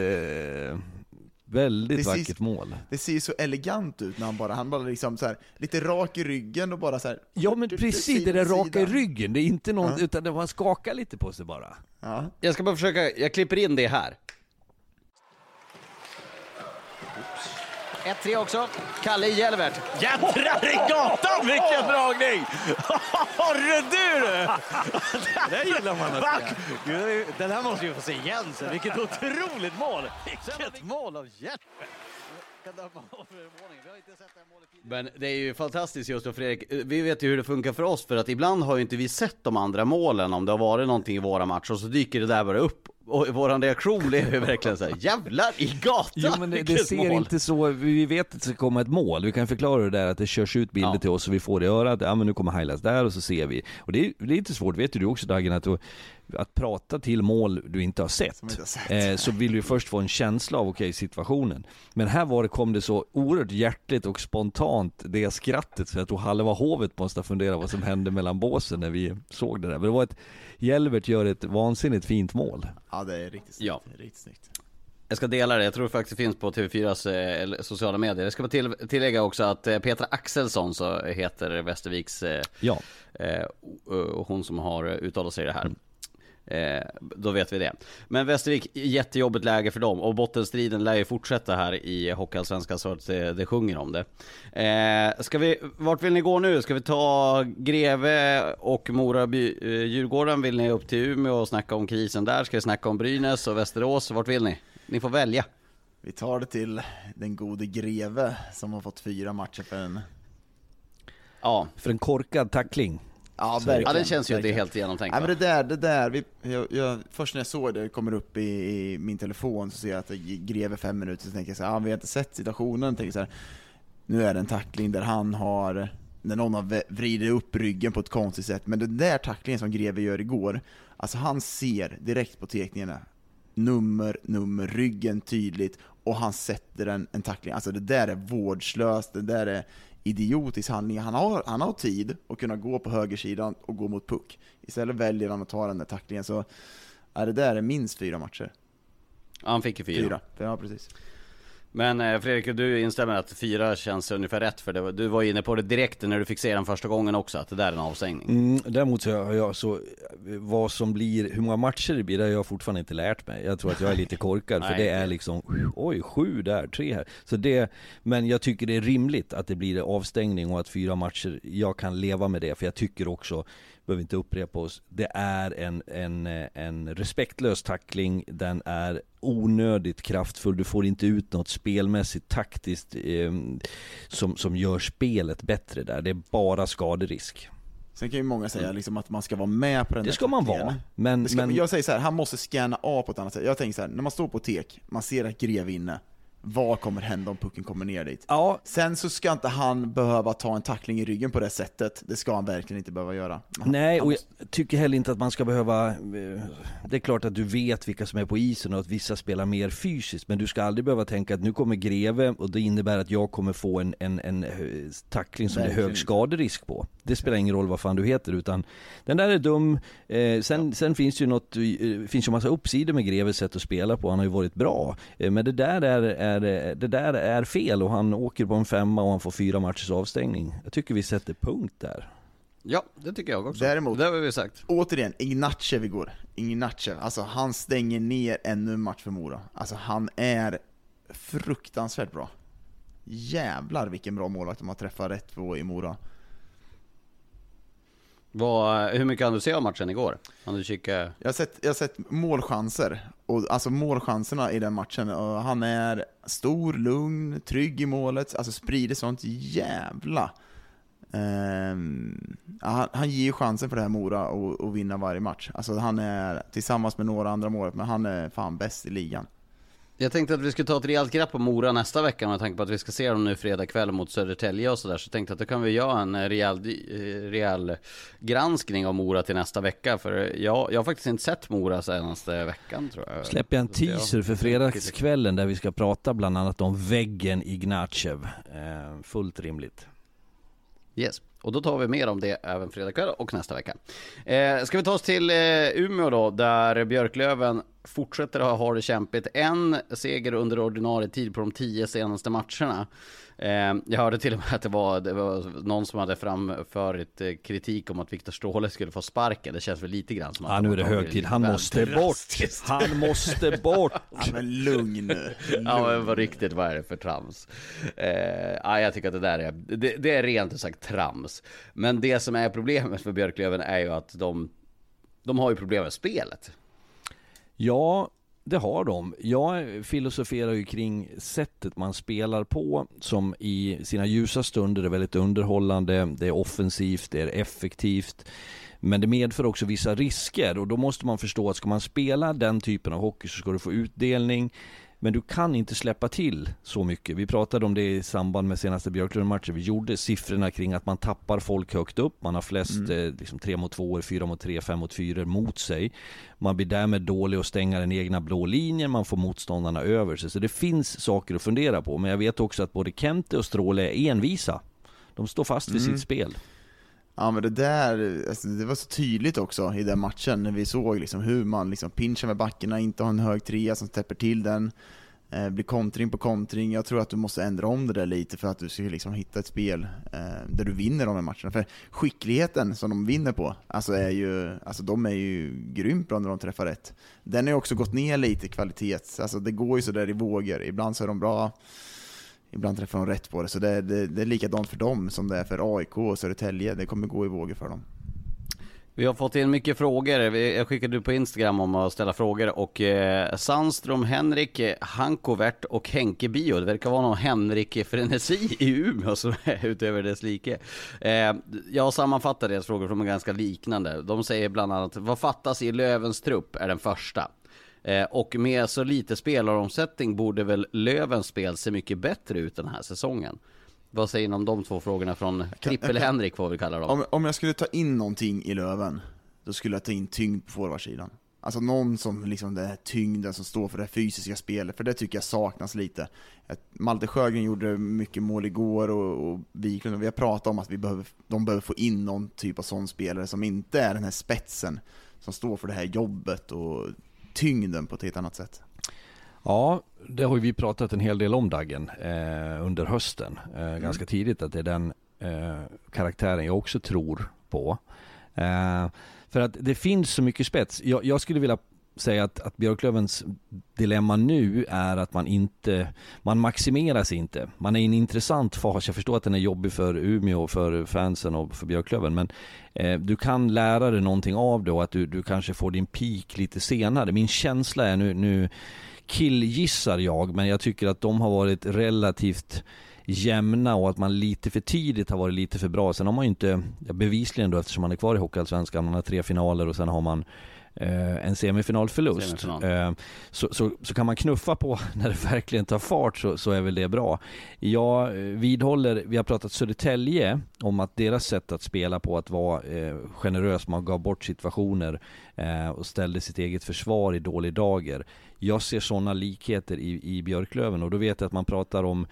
väldigt Det ser- vackert mål. Det ser ju så elegant ut när han bara, han bara liksom så här, lite rak i ryggen och bara så här. Ja men du- precis, det där raka i ryggen. Det är inte någon, Ja. utan det man skakar lite på sig bara. Ja. Jag ska bara försöka, jag klipper in det här. 1-3 också. Kalle Jelvert. Jädrar i gatan vilken dragning! Hörru du! Det gillar man att se. Den här måste vi få se igen sen. Vilket otroligt mål! Vilket mål av Hjärt! Men det är ju fantastiskt just då Fredrik, vi vet ju hur det funkar för oss för att ibland har ju inte vi sett de andra målen om det har varit någonting i våra matcher och så dyker det där bara upp och våran reaktion blev ju verkligen såhär, jävlar i gatan! Jo men det, det ser mål." inte så, vi vet att det ska komma ett mål. Vi kan förklara det där att det körs ut bilder Ja. till oss och vi får det i örat. Ja men nu kommer highlights där och så ser vi. Och det är, det är lite svårt, vet ju du också Dagen, att, att prata till mål du inte har sett. Inte sett. Eh, så vill du först få en känsla av, okej situationen. Men här var det, kom det så oerhört hjärtligt och spontant, det skrattet, så jag tror halva hovet måste ha funderat vad som hände mellan båsen när vi såg det där. Men det var ett, Jelvert gör ett vansinnigt fint mål. ja, det är riktigt snyggt. Ja. Det är riktigt snyggt. Jag ska dela det, jag tror faktiskt det finns på TV4s eh, sociala medier. Jag ska bara till, tillägga också att eh, Petra Axelsson så heter Västerviks, eh, Ja. eh, och hon som har uttalat sig i det här. Eh, då vet vi det. Men Västervik, jättejobbigt läge för dem och bottenstriden lär ju fortsätta här i Hockeyallsvenskan så att det, det sjunger om det. Eh, ska vi, vart vill ni gå nu? Ska vi ta Greve och Mora by, eh, Djurgården? Vill ni upp till Umeå och snacka om krisen där? Ska vi snacka om Brynäs och Västerås? Vart vill ni? Ni får välja. Vi tar det till den gode Greve som har fått fyra matcher för en... Ja, För en korkad tackling. Ja, Så- ja det känns ju verkligen. helt genomtänkt. Nej men det där, det där, vi, jag, jag, först när jag såg det kommer upp i, i min telefon så ser jag att det Greve fem minuter, så tänker jag så här, ah, vi har inte sett situationen, tänker så här, nu är det en tackling där han har, när någon har vridit upp ryggen på ett konstigt sätt, men den där tacklingen som Greve gör igår, alltså han ser direkt på teckningarna, nummer, nummer, ryggen tydligt, och han sätter en, en tackling, alltså det där är vårdslöst, det där är idiotisk handling. Han har, han har tid att kunna gå på högersidan och gå mot puck. Istället väljer han att ta den där tacklingen, så ja, det där är minst fyra matcher. Han fick ju fyra. Fyra. Ja, precis. Men eh, Fredrik, du instämmer att fyra känns ungefär rätt för det. Du var inne på det direkt när du fick se den första gången också, att det där är en avstängning. Mm, däremot så har jag så, vad som blir, hur många matcher det blir, det har jag fortfarande inte lärt mig. Jag tror att jag är lite korkad, för det är liksom, oj, sju där, tre här. Så det, men jag tycker det är rimligt att det blir avstängning och att fyra matcher, jag kan leva med det, för jag tycker också, behöver inte upprepa oss, det är en, en, en respektlös tackling, den är onödigt kraftfull, du får inte ut något spelmässigt taktiskt eh, som, som gör spelet bättre där, det är bara skaderisk. Sen kan ju många säga liksom att man ska vara med på den Det ska man vara, men, ska, men Jag säger så här, han måste scanna av på ett annat sätt. Jag tänker så här, när man står på tek, man ser att Greve är inne, vad kommer hända om pucken kommer ner dit? ja, Sen så ska inte han behöva ta en tackling i ryggen på det sättet, det ska han verkligen inte behöva göra. Han- Nej, och måste- jag tycker heller inte att man ska behöva... eh, Det är klart att du vet vilka som är på isen och att vissa spelar mer fysiskt, men du ska aldrig behöva tänka att nu kommer Greve och det innebär att jag kommer få en, en, en eh, tackling som det är Verkligen hög skaderisk på. Det spelar ingen roll vad fan du heter utan den där är dum. Eh, sen, sen finns det ju något, eh, finns ju massa uppsidor med Greves sätt att spela på, han har ju varit bra. Eh, men det där är, är, det där är fel och han åker på en femma och han får fyra matchers avstängning. Jag tycker vi sätter punkt där. Ja, det tycker jag också. Däremot, det har vi sagt. Återigen, Ignacev igår. Ignacev, alltså han stänger ner ännu en match för Mora. Alltså han är fruktansvärt bra. Jävlar vilken bra målvakt de har träffat rätt på i Mora. Vad, hur mycket hann du se av matchen igår? Han du kika? Jag har sett, jag har sett målchanser, och alltså målchanserna i den matchen. Och han är stor, lugn, trygg i målet, alltså sprider sånt jävla... Um, han, han ger ju chansen för det här Mora att vinna varje match. Alltså han är, tillsammans med några andra mål, men han är fan bäst i ligan. Jag tänkte att vi skulle ta ett rejält grepp på Mora nästa vecka med tanke på att vi ska se dem nu fredag kväll mot Södertälje och sådär. Så tänkte att då kan vi göra en rejäl, rejäl granskning av Mora till nästa vecka. För jag, jag har faktiskt inte sett Mora senaste veckan tror jag. Släpper jag en teaser för fredagskvällen där vi ska prata bland annat om väggen Ignacev. Eh, fullt rimligt. Yes. Och då tar vi mer om det även fredag kväll och nästa vecka. Eh, ska vi ta oss till eh, Umeå då, där Björklöven fortsätter att ha det kämpigt. En seger under ordinarie tid på de tio senaste matcherna. Eh, jag hörde till och med att det var, det var någon som hade framfört eh, kritik om att Viktor Ståhle skulle få sparken. Det känns väl lite grann som att... Ja, nu är det hög tid. Han måste bort. Han måste bort. ja, men lugn nu. Ja, men vad riktigt, vad är det för trams? Eh, ja, jag tycker att det där är, det, det är rent ut sagt trams. Men det som är problemet för Björklöven är ju att de, de har ju problem med spelet. Ja, det har de. Jag filosoferar ju kring sättet man spelar på som i sina ljusa stunder är väldigt underhållande, det är offensivt, det är effektivt. Men det medför också vissa risker och då måste man förstå att ska man spela den typen av hockey så ska du få utdelning. Men du kan inte släppa till så mycket. Vi pratade om det i samband med senaste Björklund-matchen. Vi gjorde siffrorna kring att man tappar folk högt upp. Man har flest mm. eh, liksom 3 mot 2, 4 mot 3, 5 mot 4 mot sig. Man blir därmed dålig att stänga den egna blå linjen. Man får motståndarna över sig. Så det finns saker att fundera på. Men jag vet också att både Kente och Stråle är envisa. De står fast vid mm. sitt spel. Ja men det där, alltså, det var så tydligt också i den matchen när vi såg liksom hur man liksom pinchar med backarna, inte har en hög trea som täpper till den. Eh, blir kontring på kontring. Jag tror att du måste ändra om det där lite för att du ska liksom hitta ett spel eh, där du vinner de här matcherna. För skickligheten som de vinner på, alltså är ju, alltså de är ju grymt bra när de träffar rätt. Den har ju också gått ner lite i kvalitet, alltså det går ju sådär i vågor. Ibland så är de bra, ibland träffar de rätt på det. Så det, det, det är likadant för dem som det är för AIK och Södertälje, det kommer gå i vågor för dem. Vi har fått in mycket frågor. Jag skickade på Instagram om att ställa frågor och eh, Sandström, Henrik, eh, Hankovert och Henke Bio. Det verkar vara någon Henrik-frenesi i Umeå som är utöver dess like. Eh, jag sammanfattar deras frågor för de är ganska liknande. De säger bland annat, vad fattas i Lövens trupp är den första. Eh, och med så lite spelaromsättning borde väl Lövens spel se mycket bättre ut den här säsongen. Vad säger ni om de två frågorna från Trippel-Henrik får vi kalla dem? Om, om jag skulle ta in någonting i Löven, då skulle jag ta in tyngd på forwardsidan. Alltså någon som liksom den här tyngden som står för det fysiska spelet, för det tycker jag saknas lite. Malte Sjögren gjorde mycket mål igår och, och Wiklund, och vi har pratat om att vi behöver, de behöver få in någon typ av sån spelare som inte är den här spetsen, som står för det här jobbet och tyngden på ett helt annat sätt. Ja, det har vi pratat en hel del om Daggen eh, under hösten. Eh, mm. Ganska tidigt att det är den eh, karaktären jag också tror på. Eh, för att det finns så mycket spets. Jag, jag skulle vilja säga att, att Björklövens dilemma nu är att man inte, man maximeras inte. Man är i en intressant fas. Jag förstår att den är jobbig för Umeå, för fansen och för Björklöven. Men eh, du kan lära dig någonting av det och att du, du kanske får din peak lite senare. Min känsla är nu, nu killgissar jag, men jag tycker att de har varit relativt jämna och att man lite för tidigt har varit lite för bra. Sen har man ju inte, bevisligen då eftersom man är kvar i Hockeyallsvenskan, man har tre finaler och sen har man eh, en semifinalförlust. Semifinal. Eh, så, så, så, kan man knuffa på när det verkligen tar fart så, så är väl det bra. Jag eh, vidhåller, vi har pratat Södertälje om att deras sätt att spela på att vara eh, generös, man gav bort situationer eh, och ställde sitt eget försvar i dålig dager. Jag ser sådana likheter i, i Björklöven och då vet jag att man pratar om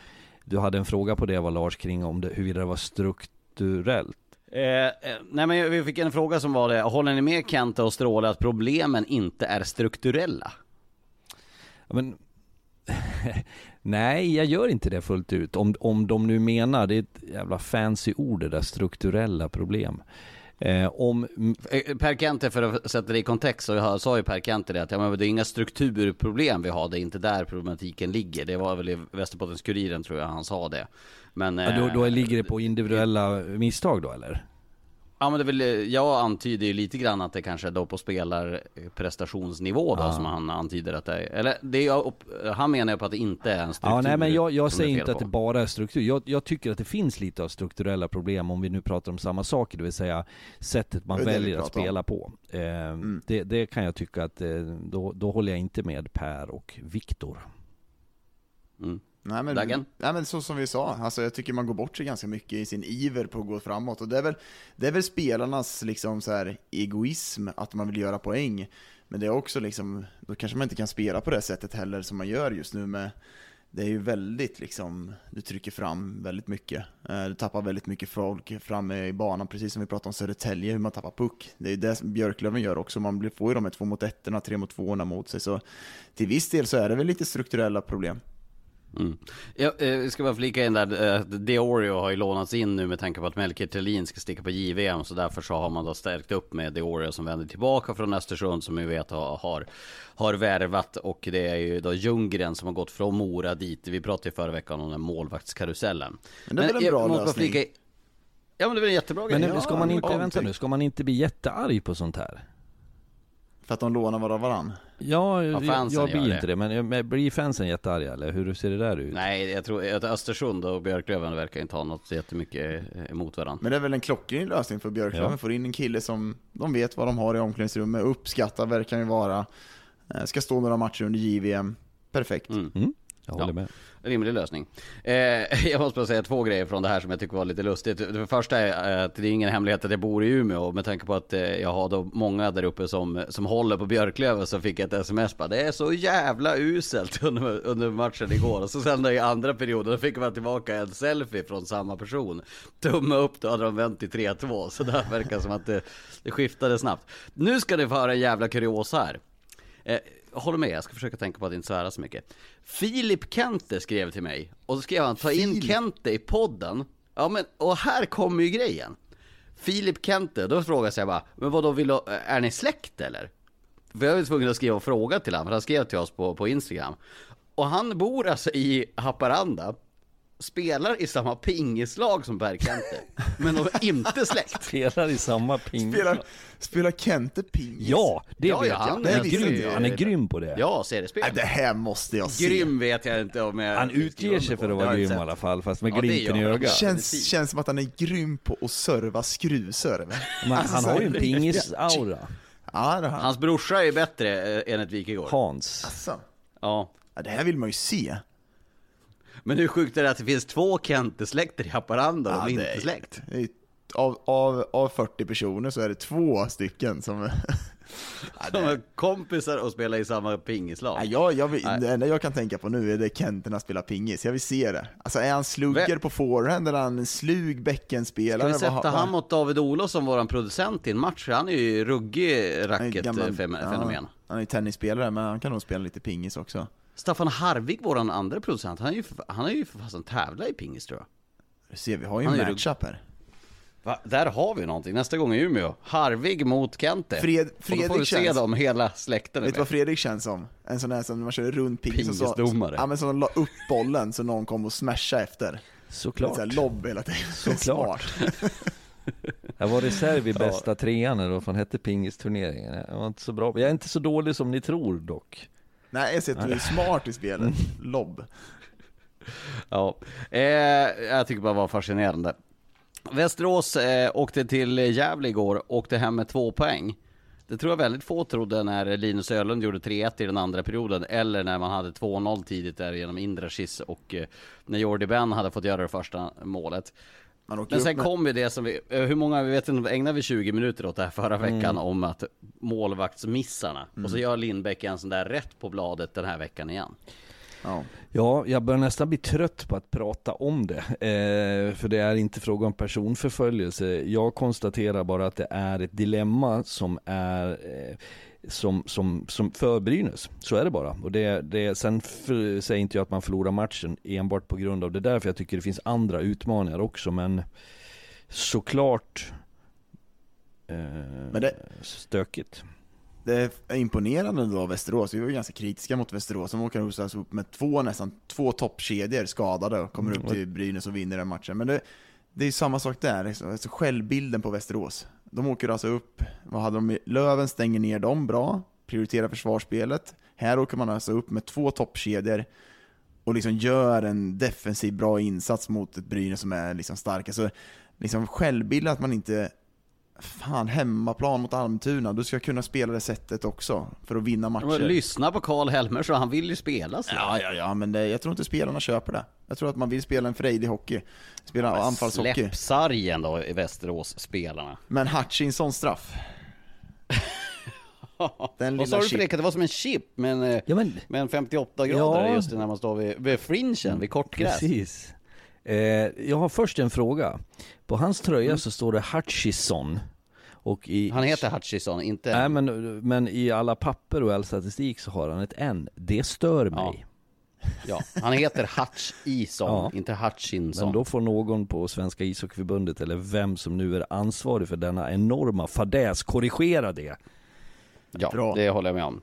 du hade en fråga på det var Lars kring om det, huruvida det var strukturellt Eh, eh, nej men vi fick en fråga som var det, håller ni med Kenta och Stråle att problemen inte är strukturella? Ja, Men, nej, jag gör inte det fullt ut. Om, om de nu menar, det är ett jävla fancy ord det där, strukturella problem. Eh, om, Eh, Per Kente, för att sätta det i kontext, så jag sa ju Per Kente det att ja, men det är inga strukturproblem vi har, det är inte där problematiken ligger. Det var väl i Västerbottens-Kuriren tror jag han sa det. Men, ja, då, då eh, ligger det på individuella misstag då eller? Ja men det är väl, jag antyder ju lite grann att det kanske är då på spelarprestationsnivå då som han antyder att det är. Eller det är, upp- han menar ju på att det inte är en struktur. Ja, nej men jag, jag säger inte att på. det bara är struktur. Jag, jag tycker att det finns lite av strukturella problem om vi nu pratar om samma saker, det vill säga sättet man väljer att pratar om. spela på. Eh, det, det kan jag tycka att, eh, då, då håller jag inte med Per och Viktor. Mm. Nej men, Daggen? nej men så som vi sa, alltså jag tycker man går bort sig ganska mycket i sin iver på att gå framåt. Och det är väl, det är väl spelarnas liksom så här egoism att man vill göra poäng. Men det är också liksom, då kanske man inte kan spela på det sättet heller som man gör just nu med det är ju väldigt liksom, du trycker fram väldigt mycket. Eh, Du tappar väldigt mycket folk framme i banan, precis som vi pratade om Södertälje, hur man tappar puck. Det är ju det som Björklöven gör också, man får ju de här två mot ettorna, tre mot tvåorna mot sig. Så till viss del så är det väl lite strukturella problem. Mm. Jag eh, ska bara flika in där, eh, Deorio har ju lånats in nu med tanke på att Melker Thelin ska sticka på JVM, så därför så har man då stärkt upp med Deorio som vänder tillbaka från Östersund som vi vet har, har, har värvat och det är ju då Ljunggren som har gått från Mora dit. Vi pratade ju förra veckan om den målvaktskarusellen. Men det är väl en jag bra lösning? flika Ja men det är väl en jättebra Men grej. nu, Ja, ska man inte, ja, vänta nu, ska man inte bli jättearg på sånt här? För att de lånar var av varann. Ja, jag, fansen jag blir det. inte det, men men blir fansen jättearga eller hur ser det där ut? Nej, jag tror att Östersund och Björklöven verkar inte ha något så jättemycket emot varandra. Men det är väl en klockren lösning för Björklöven, Ja. får in en kille som de vet vad de har i omklädningsrummet, uppskattar verkar ju vara, Eh, ska stå några matcher under JVM, perfekt. Mm. Mm, jag håller Ja. med. Rimlig lösning. Eh, jag måste bara säga två grejer från det här som jag tycker var lite lustigt. Det första är att det är ingen hemlighet att jag bor i Umeå med tanke på att eh, jag har då många där uppe som, som håller på Björklöven så fick jag ett sms bara Det är så jävla uselt under, under matchen igår. Och så sen i andra perioden då fick man tillbaka en selfie från samma person. Tumme upp, då hade de vänt till 3-2. Så det verkar som att det, det skiftade snabbt. Nu ska ni få höra en jävla kuriosa här. Eh, håller med, jag ska försöka tänka på att inte svära så mycket. Filip Kente skrev till mig, och så skrev han ta in Filip? Kente i podden. Ja men, och här kommer ju grejen. Filip Kente, då frågade jag bara, men vad då vill du, är ni släkt eller? För jag var tvungen att skriva en fråga till honom, för han skrev till oss på, på Instagram. Och han bor alltså i Haparanda, spelar i samma pingislag som Per Kente, men de är inte släkt. Spelar i samma ping. Spelar, spelar Kente pingis? Ja, det Ja, vet ja, jag. han Han är grym. det. han är grym på det. Ja, seriespel. Det här måste jag se. Grym vet jag inte om jag Han utger sig för att vara grym i alla fall, fast med Ja, det glimten i ögat. Känns, känns som att han är grym på att serva skruvserve. Men Alltså, han har ju en pingis-aura. Ja. Hans brorsa är bättre eh, enligt Wikegård. Hans. Alltså, Ja. ja, det här vill man ju se. Men hur sjukt är det att det finns två Kente-släkter i Haparanda och Ja, de är inte släkt? Är- Av, av, av 40 personer så är det två stycken som... ja, det, är kompisar och spelar i samma pingislag. Nej, jag, jag, vill- det enda jag kan tänka på nu är det Kenterna spelar pingis, jag vill se det. Alltså är han slugger Vem- på forehand eller är han en slug Ska bäckenspelare? vi Vad- sätta han mot David Olofsson, våran producent, i en match? Han är ju ruggig racket-fenomen. Ja, han är ju tennisspelare, men han kan nog spela lite pingis också. Staffan Harvig, våran andra producent, han är ju för, han är ju för fasen tävlat i pingis tror jag. Du ser, vi har ju en matchup här. Va? Där har vi någonting, nästa gång i Umeå. Harvig mot Kente. Fred- och då får vi Fredrik se känns- dem hela släkten. Vet du med. vad Fredrik känns som? En sån här som när man kör runt pingis och så, Pingisdomare. ja men som la upp bollen så någon kom och smasha efter. Såklart. Lite såhär lobb hela tiden. Såklart. Jag var reserv i bästa trean eller vad fan hette pingisturneringen. Jag var inte så bra. Jag är inte så dålig som ni tror dock. Nej, jag ser att du är smart i spelet. Lobb. Ja, eh, jag tycker bara det var fascinerande. Västerås eh, åkte till Gävle igår, åkte hem med två poäng. Det tror jag väldigt få trodde när Linus Ölund gjorde 3-1 i den andra perioden, eller när man hade 2-0 tidigt där genom Indrashis och eh, när Jordi Ben hade fått göra det första målet. Men sen med- kom ju det som vi, eh, hur många, vi vet inte, ägnade vi 20 minuter åt det här förra Mm. veckan om att målvaktsmissarna. Och så gör Lindbäck en sån där rätt på bladet den här veckan igen. Ja. Ja, jag börjar nästan bli trött på att prata om det. Eh, för det är inte fråga om personförföljelse. Jag konstaterar bara att det är ett dilemma som är eh, som, som, som för Brynäs. Så är det bara. Och det, det, sen för, säger inte jag att man förlorar matchen enbart på grund av det där, för jag tycker det finns andra utmaningar också. Men såklart eh, Men det- stökigt. Det är imponerande då av Västerås, vi var ju ganska kritiska mot Västerås, de åker alltså upp med två nästan, två toppkedjor skadade och kommer upp till Brynäs och vinner den matchen. Men det, det är samma sak där, liksom. alltså självbilden på Västerås. De åker alltså upp, vad hade de, Löven stänger ner dem bra, prioriterar försvarsspelet. Här åker man alltså upp med två toppkedjor och liksom gör en defensiv bra insats mot ett Brynäs som är liksom starka. Så liksom självbilden att man inte Fan, hemmaplan mot Almtuna, du ska kunna spela det sättet också för att vinna matcher. Men lyssna på Karl Helmersson, han vill ju spela så. Ja, ja, ja, men det, jag tror inte spelarna köper det. Jag tror att man vill spela en frejdig hockey. Spela anfallshockey. Släpp sargen då i Västerås-spelarna. Men Hutchinson straff. Den Vad sa lilla du för chip. det? Var som en chip med en, eh, Ja, men- med en 58 grader Ja. just när man står vid, vid fringen, vid kortgräs. Precis. Eh, jag har först en fråga. På hans tröja så står det Hutchison. Och i, Han heter Hutchison, inte... Nej men, men i alla papper och all statistik så har han ett N. Det stör mig. Ja, han heter Hutchison, Ja. inte Hutchinson. Men då får någon på Svenska ishockeyförbundet eller vem som nu är ansvarig för denna enorma fadäs korrigera det. Ja, Bra. det håller jag med om.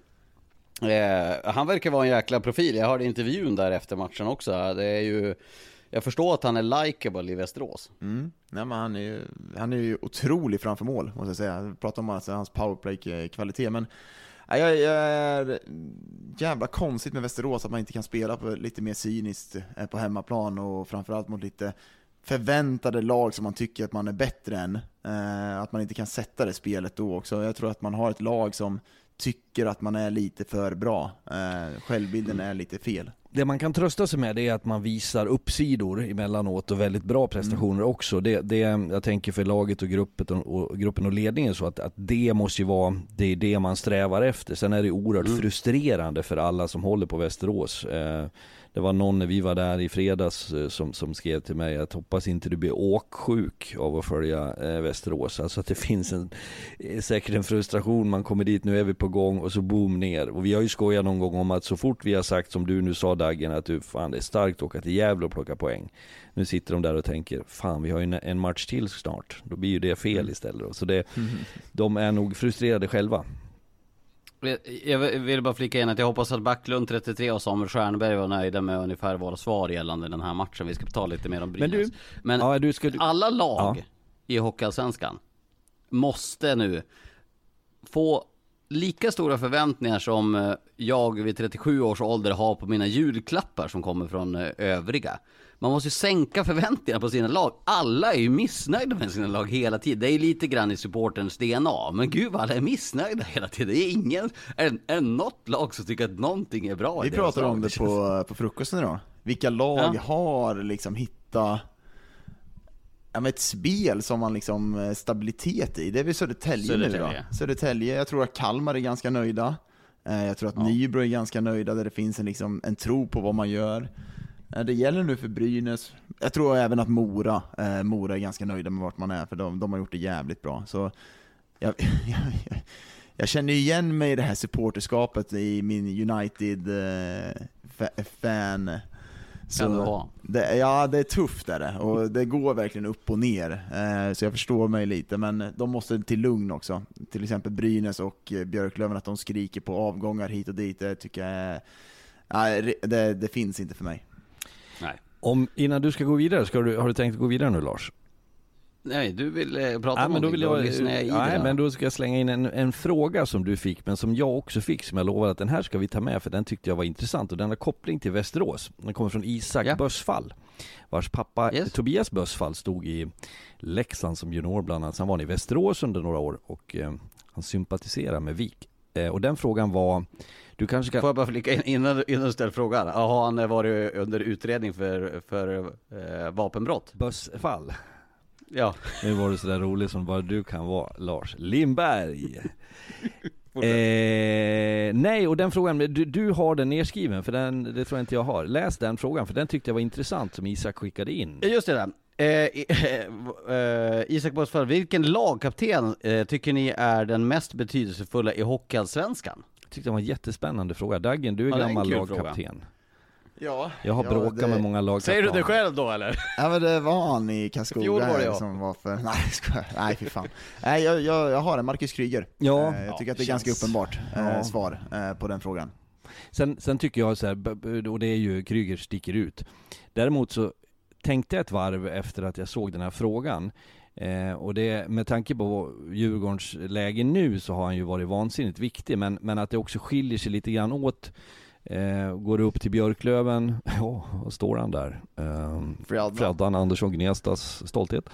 Eh, han verkar vara en jäkla profil. Jag hörde intervjun där efter matchen också. Det är ju... Jag förstår att han är likeable i Västerås. Mm. Nej, men han, är ju, han är ju otrolig framför mål, måste jag säga. Jag pratar om alltså, hans powerplay-kvalitet, men jag, jag är jävla konstigt med Västerås att man inte kan spela på lite mer cyniskt eh, på hemmaplan och framförallt mot lite förväntade lag som man tycker att man är bättre än. Eh, att man inte kan sätta det spelet då också. Jag tror att man har ett lag som tycker att man är lite för bra. Eh, självbilden är lite fel. Det man kan trösta sig med är att man visar uppsidor emellanåt och väldigt bra prestationer också. Det, det, jag tänker för laget och gruppen och, och, gruppen och ledningen så att, att det måste ju vara det, är det man strävar efter. Sen är det oerhört frustrerande för alla som håller på Västerås. Eh, det var någon när vi var där i fredags eh, som, som skrev till mig att hoppas inte du blir åksjuk av att följa eh, Västerås. Alltså att det finns en, eh, säkert en frustration, man kommer dit, nu är vi på gång och så boom ner. Och vi har ju skojat någon gång om att så fort vi har sagt som du nu sa Daggen att du fan det är starkt att åka till Gävle och plocka poäng. Nu sitter de där och tänker, fan vi har ju en, match till snart. Då blir ju det fel istället. Så det, de är nog frustrerade själva. Jag vill bara flika in att jag hoppas att Backlund 33 och Samuel Stjernberg var nöjda med ungefär våra svar gällande den här matchen. Vi ska ta lite mer om Brynäs. Men du- Men Ja, du ska- alla lag Ja. i Hockeyallsvenskan måste nu få lika stora förväntningar som eh, jag vid 37 års ålder har på mina julklappar som kommer från eh, övriga. Man måste ju sänka förväntningarna på sina lag. Alla är ju missnöjda med sina lag hela tiden. Det är lite grann i supporterns DNA. Men gud vad alla är missnöjda hela tiden. Det är ingen, är, är något lag som tycker att någonting är bra Vi pratade om det på, på frukosten idag. Vilka lag Ja. har liksom hittat ja, ett spel som man liksom eh, stabilitet i? Det är väl Södertälje, nu Södertälje. då? Södertälje, jag tror att Kalmar är ganska nöjda. Eh, Jag tror att Nybro är ganska nöjda, där det finns en, liksom, en tro på vad man gör. Eh, Det gäller nu för Brynäs. Jag tror även att Mora, eh, Mora är ganska nöjda med vart man är, för de, de har gjort det jävligt bra. Så jag, jag, jag känner igen mig i det här supporterskapet i min United-fan. Du ha. det, ja, det är tufft är det, och det går verkligen upp och ner. Eh, så jag förstår mig lite, men de måste till lugn också. Till exempel Brynäs och eh, Björklöven, att de skriker på avgångar hit och dit, det tycker jag är... Nej, det, det finns inte för mig. Nej. Om, innan du ska gå vidare, ska du, har du tänkt gå vidare nu Lars? Nej, du vill eh, prata Ja, om men då vill jag, jag nej, men då ska jag slänga in en, en fråga som du fick, men som jag också fick, som jag lovade att den här ska vi ta med, för den tyckte jag var intressant och den har koppling till Västerås. Den kommer från Isak Ja. Bössfall, vars pappa Yes. Tobias Bössfall stod i Leksand som junior bland annat. Sen var han i Västerås under några år och eh, han sympatiserar med Vik. Eh, och den frågan var, du kanske kan... Får jag bara flika in innan, innan du ställer frågan? Har han eh, varit under utredning för, för eh, vapenbrott? Bössfall. Ja. Nu var du sådär rolig som bara du kan vara, Lars Lindberg. Eh, nej, och den frågan, du, du har den nedskriven, för den, det tror jag inte jag har. Läs den frågan, för den tyckte jag var intressant som Isak skickade in. Just det där. Eh, eh, Isak Bossfall, vilken lagkapten eh, tycker ni är den mest betydelsefulla i Hockeyallsvenskan? Jag tyckte det var en jättespännande fråga. Daggen, du är Ja, är gammal kul lagkapten. Ja, Jag har ja, bråkat det- med många lagkaptener. Säger du det själv då eller? Ja men det var han i Karlskoga Fjol var det här jag. som var för... Nej skojar. Nej fy fan. Nej jag, jag, jag har en Marcus Kryger. Ja. Eh, jag tycker Ja, att det är känns- ganska uppenbart eh, Ja. svar eh, på den frågan. Sen, sen tycker jag så här, och det är ju Kryger sticker ut. Däremot så tänkte jag ett varv efter att jag såg den här frågan. Eh, och det, med tanke på Djurgårdens läge nu så har han ju varit vansinnigt viktig, men, men att det också skiljer sig lite grann åt. Eh, går du upp till Björklöven, ja, vad står han där? Eh, Freddan. Freddan Andersson Gnestas stolthet.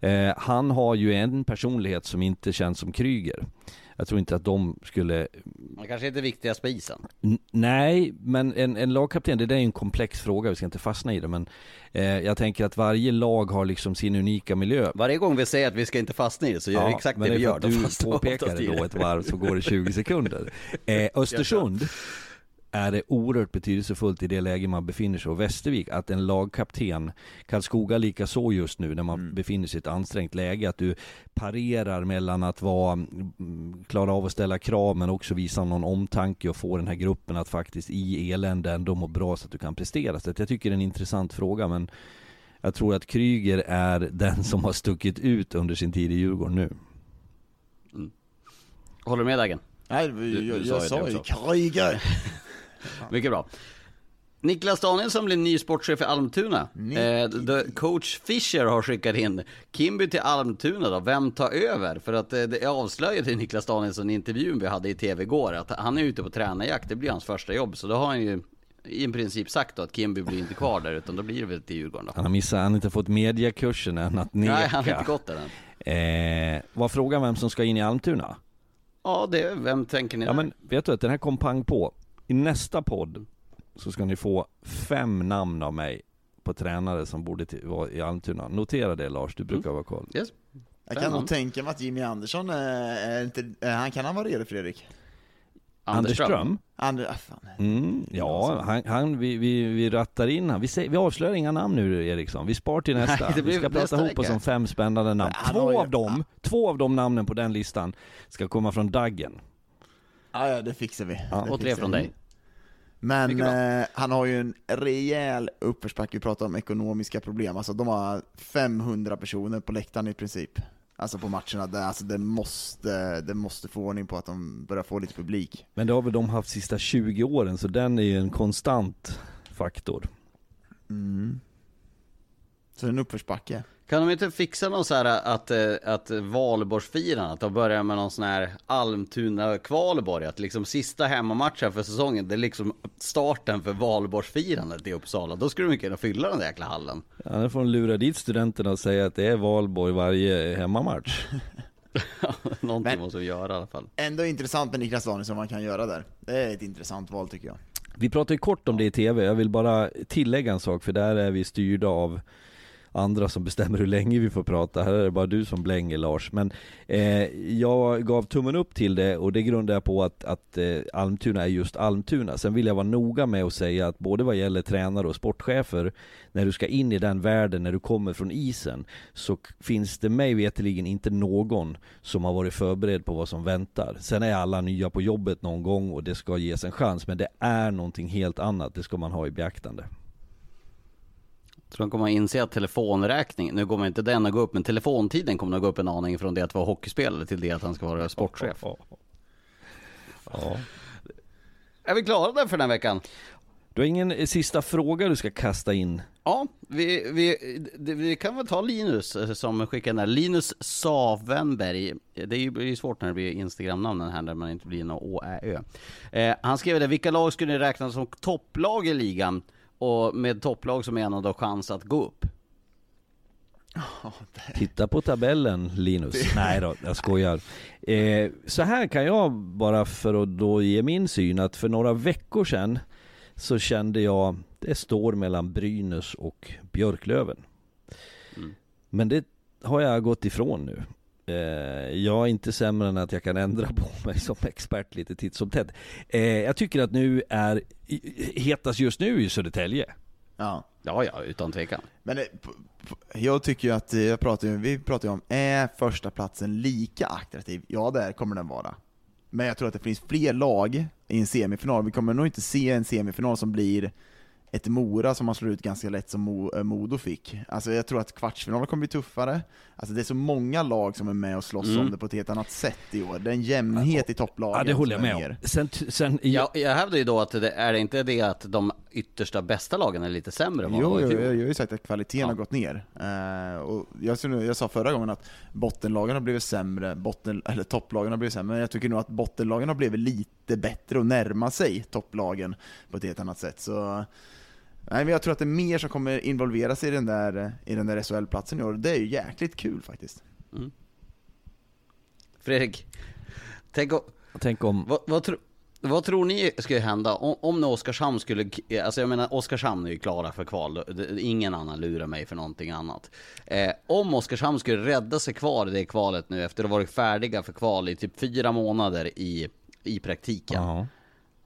Eh, han har ju en personlighet som inte känns som Kryger. Jag tror inte att de skulle Han kanske inte är viktigast på isen. N- Nej, men en, en lagkapten, det där är en komplex fråga, vi ska inte fastna i det men eh, jag tänker att varje lag har liksom sin unika miljö. Varje gång vi säger att vi ska inte fastna i det så gör vi exakt men det vi gör. Då du påpekar det då ett varv så går det 20 sekunder. Eh, Östersund är det oerhört betydelsefullt i det läge man befinner sig och Västervik att en lagkapten, Karlskoga lika så just nu när man befinner sig i ett ansträngt läge, att du parerar mellan att vara, mm, klara av att ställa krav men också visa någon omtanke och få den här gruppen att faktiskt i elände ändå må bra så att du kan prestera. Så jag tycker det är en intressant fråga men jag tror att Kryger är den som har stuckit ut under sin tid i Djurgården nu. Håller du med Dagen? Nej, du jag, sa jag ju sa ju. Kryger. Mycket bra. Niklas Danielsson blir ny sportchef i Almtuna. Eh, the coach Fischer har skickat in Kimby till Almtuna då. Vem tar över? För att eh, det avslöjade Niklas Danielsson i intervjun vi hade i tv igår att han är ute på tränarjakt. Det blir hans första jobb. Så då har han ju i princip sagt då att Kimby blir inte kvar där utan då blir det väl till Djurgården då. Han har missat, han har inte fått mediakursen än att neka. Nej, han har inte gått där än. Eh, var frågan vem som ska in i Almtuna? Ja, det, vem tänker ni Ja där? men vet du att den här kom pang på. I nästa podd så ska ni få fem namn av mig på tränare som borde till, vara i Almtuna. Notera det Lars, du brukar vara koll. Yes. Jag kan nog tänka mig att Jimmy Andersson eh, är inte, eh, han kan han vara redo Fredrik? Anders Ström? Andre, ah, fan. Mm, ja, han, han, vi, vi, vi rattar in han. Vi, säger, vi avslöjar inga namn nu Eriksson. Vi spar till nästa. Nej, det vi blir ska prata ihop oss om fem spännande namn. Två ju- av dem, två av de namnen på den listan ska komma från Daggen. Ah, ja, det fixar vi. Ja, det Och tre från vi. dig. Men eh, han har ju en rejäl uppförsbacke, vi pratar om ekonomiska problem, alltså de har 500 personer på läktaren i princip. Alltså på matcherna, där, alltså det måste, det måste få ordning på att de börjar få lite publik. Men det har väl de haft sista 20 åren, så den är ju en konstant faktor. Mm. Så det är en uppförsbacke. Kan de inte fixa någon så här att, eh, att valborgsfirandet, att de börjar med någon sån här Almtuna-kvalborg, att liksom sista hemmamatchen för säsongen, det är liksom starten för valborgsfirandet i Uppsala. Då skulle de kunna fylla den där jäkla hallen. Ja, nu får de lura dit studenterna och säga att det är valborg varje hemmamatch. Någonting Men- måste vi göra i alla fall. Ändå intressant med Niklas Danielsson, man kan göra där. Det är ett intressant val tycker jag. Vi pratade ju kort om det i TV, jag vill bara tillägga en sak för där är vi styrda av andra som bestämmer hur länge vi får prata. Här är det bara du som blänger Lars. Men eh, jag gav tummen upp till det och det grundar jag på att, att eh, Almtuna är just Almtuna. Sen vill jag vara noga med att säga att både vad gäller tränare och sportchefer, när du ska in i den världen, när du kommer från isen, så finns det mig veterligen inte någon som har varit förberedd på vad som väntar. Sen är alla nya på jobbet någon gång och det ska ges en chans, men det är någonting helt annat. Det ska man ha i beaktande. Så de kommer att inse att telefonräkningen, nu kommer inte den att gå upp, men telefontiden kommer att gå upp en aning från det att vara hockeyspelare till det att han ska vara sportchef. Ja. Är vi klara där för den här veckan? Du har ingen eh, sista fråga du ska kasta in? Ja, vi, vi, vi kan väl ta Linus eh, som skickar den här. Linus Savenberg. Det är ju svårt när det blir Instagram-namnen här där man inte blir någon Å, Ä, Ö. Eh, han skrev det, vilka lag skulle ni räkna som topplag i ligan? Och med topplag som menar då chans att gå upp. Titta på tabellen Linus. Nej då, jag skojar. Eh, så här kan jag bara för att då ge min syn att för några veckor sedan så kände jag det står mellan Brynäs och Björklöven. Men det har jag gått ifrån nu. Eh, jag är inte sämre än att jag kan ändra på mig som expert lite titt som tätt. Eh, jag tycker att nu är, hetast just nu i Södertälje. Ja. Ja, ja, utan tvekan. Men p- jag tycker ju att, eh, jag pratar ju, vi pratar ju om, är första platsen lika attraktiv? Ja, där kommer den vara. Men jag tror att det finns fler lag i en semifinal. Vi kommer nog inte se en semifinal som blir ett Mora som man slår ut ganska lätt som eh, Modo fick. Alltså jag tror att kvartsfinalen kommer bli tuffare. Alltså det är så många lag som är med och slåss Mm. om det på ett helt annat sätt i år. Det är en jämnhet i topplagen. Ja, det håller jag med om. Sen, sen, Jag, jag hävdar ju då att det är det inte det att de yttersta bästa lagen är lite sämre än vad de Jo, jo, jag, jag har ju sagt att kvaliteten Ja. har gått ner. Eh, och jag, jag sa förra gången att bottenlagen har blivit sämre, botten, eller topplagen har blivit sämre, men jag tycker nog att bottenlagen har blivit lite bättre och närma sig topplagen på ett helt annat sätt. Så, nej, men jag tror att det är mer som kommer involveras i den där, i den där SHL-platsen i år, det är ju jäkligt kul faktiskt. Fredrik, tänk om, tänk om, vad, vad, tro, vad tror ni skulle hända om, om nu Oskarshamn skulle, alltså jag menar Oskarshamn är ju klara för kval, ingen annan lurar mig för någonting annat. Eh, om Oskarshamn skulle rädda sig kvar i det kvalet nu efter att ha varit färdiga för kval i typ fyra månader i, i praktiken. ja.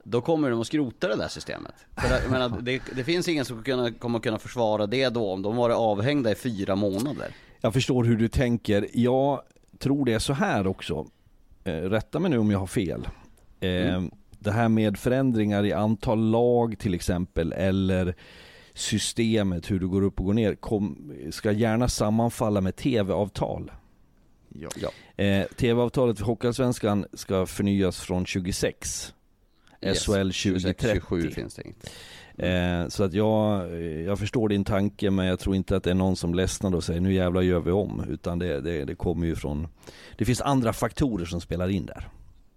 Då kommer de att skrota det där systemet. För jag menar, det, det finns ingen som kunna, kommer kunna försvara det då om de varit avhängda i fyra månader. Jag förstår hur du tänker. Jag tror det är så här också. Eh, rätta mig nu om jag har fel. Eh, Det här med förändringar i antal lag till exempel, eller systemet, hur du går upp och går ner, kom, ska gärna sammanfalla med tv-avtal. Ja. Ja. Eh, tv-avtalet för Hockeyallsvenskan ska förnyas från 26. SHL 26, 2030. 27 finns det inget. Eh, så att jag, eh, jag förstår din tanke men jag tror inte att det är någon som ledsnar och säger nu jävlar gör vi om. Utan det, det, det kommer ju från, det finns andra faktorer som spelar in där.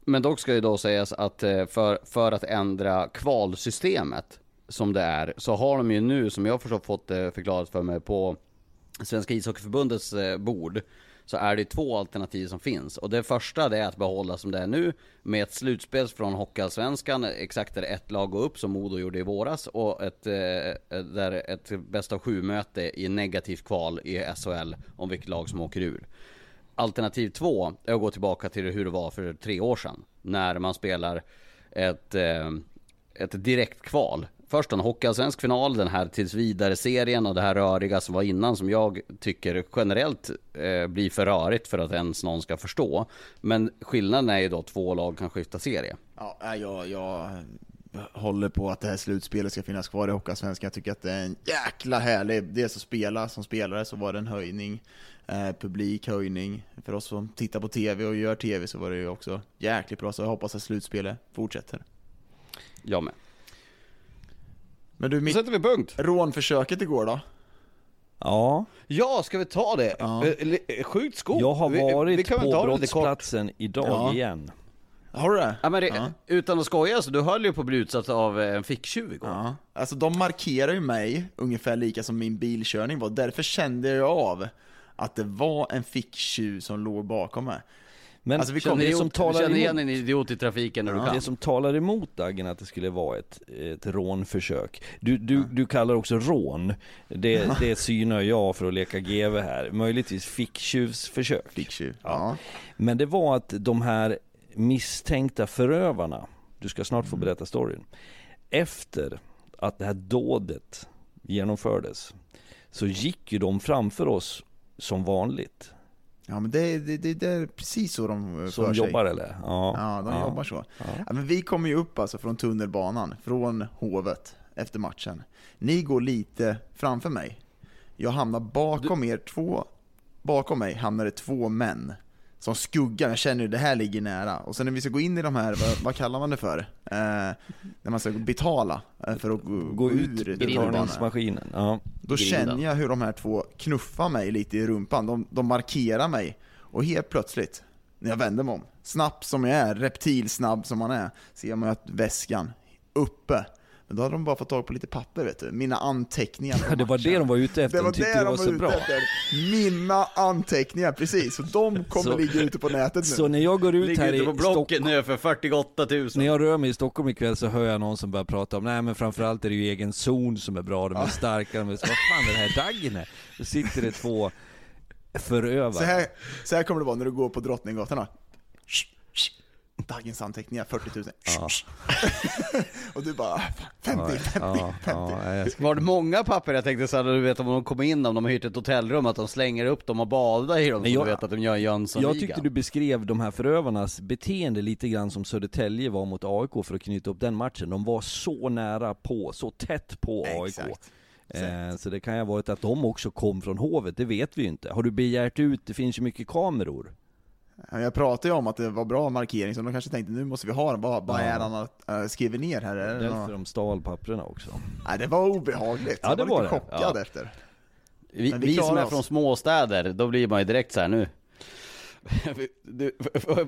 Men dock ska ju då sägas att eh, för, för att ändra kvalsystemet som det är, så har de ju nu, som jag förstått fått förklarat för mig, på Svenska ishockeyförbundets bord, så är det två alternativ som finns. Och det första det är att behålla som det är nu, med ett slutspel från Hockeyallsvenskan, exakt där ett lag går upp som Modo gjorde i våras, och ett, eh, där ett bästa av sju möte i negativt kval i SHL om vilket lag som åker ur. Alternativ två är att gå tillbaka till hur det var för tre år sedan. När man spelar ett, eh, ett direktkval. Först en hockeyallsvensk final, den här tills vidare serien och det här röriga som var innan som jag tycker generellt eh, blir för rörigt för att ens någon ska förstå. Men skillnaden är ju då att två lag kan skifta serie. Ja, jag, jag håller på att det här slutspelet ska finnas kvar i Hockeyallsvenskan. Jag tycker att det är en jäkla härlig, dels att spela som spelare så var det en höjning, eh, publikhöjning. För oss som tittar på TV och gör TV så var det ju också jäkligt bra, så jag hoppas att slutspelet fortsätter. Jag med. Men du, Då mitt sätter vi punkt. rånförsöket igår då? Ja, Ja, ska vi ta det? Ja. Eh, li- Sjukt skop. jag har Vi- vi varit kan väl på brottsplatsen idag Ja. igen. Har du det? Ja, men det, Ja. Utan att skoja, så du höll ju på att bli utsatt av eh, en ficktjuv igår. Ja, alltså de markerar ju mig ungefär lika som min bilkörning var, därför kände jag av att det var en ficktjuv som låg bakom mig. Men Alltså, vi det, kom- Känner, som talar känner igen emot, en idiot i trafiken när du kan. det som talar emot Dagen att det skulle vara ett, ett rånförsök. Du, du, du kallar också rån. Det, det synar jag för att leka GV här. Möjligtvis ficktjuvsförsök. Ficktjuv. Ja. Ja. Men det var att de här misstänkta förövarna, du ska snart få berätta storyn. Efter att det här dådet genomfördes så gick ju de framför oss som vanligt. Ja men det, det, det, det är precis så de eh, för sig. jobbar eller? Ja, Ja, de jobbar så. Ja. men vi kommer ju upp alltså från tunnelbanan, från Hovet, efter matchen. Ni går lite framför mig. Jag hamnar bakom er, två, bakom mig hamnar det två män. Som skuggar, jag känner ju det här ligger nära. Och sen när vi ska gå in i de här, vad, vad kallar man det för? Eh, när man ska betala eh, för att gå, ut betalningsmaskinen. Ja. då känner jag hur de här två knuffar mig lite i rumpan, de, de markerar mig. Och helt plötsligt, när jag vänder mig om, snabb som jag är, reptilsnabb som man är, ser man att väskan uppe. Då hade de bara fått tag på lite papper vet du, mina anteckningar från Det var det de var ute efter, Det var de det de var var så ute bra. efter. Mina anteckningar, precis. Så de kommer Så- ligga ute på nätet nu. Så när jag går ut Ligger här ute i på Blocket Stockholm, nu för 48 000. när jag rör mig i Stockholm ikväll så hör jag någon som börjar prata om, nej men framförallt är det ju egen zon som är bra, de är starka, de är så, vad fan är det här Daggen är? Då sitter det två förövare. Så här, så här kommer det vara när du går på Drottninggatan. då. Dagens anteckningar 40 000. och du bara 50, 50, ja, 50. ja, ska- Var det många papper jag tänkte såhär, du vet om de kommer in, om de har hyrt ett hotellrum, att de slänger upp dem och badar i dem, så jag- du vet att de gör Jönssonligan. Jag tyckte du beskrev de här förövarnas beteende lite grann som Södertälje var mot AIK för att knyta upp den matchen. De var så nära på, så tätt på AIK. Exakt. Eh, så det kan ju ha varit att de också kom från Hovet, det vet vi ju inte. Har du begärt ut, det finns ju mycket kameror. Ja, Jag pratade ju om att det var bra markering, så de kanske tänkte nu måste vi ha den. Vad, vad är han äh, skriver ner här? Är det Därför något? de stal papperna också. Nej, det var obehagligt. Ja, jag det var, var lite det. chockad Ja. efter. Vi, vi vi, som är oss. från småstäder, då blir man ju direkt så här nu. Du,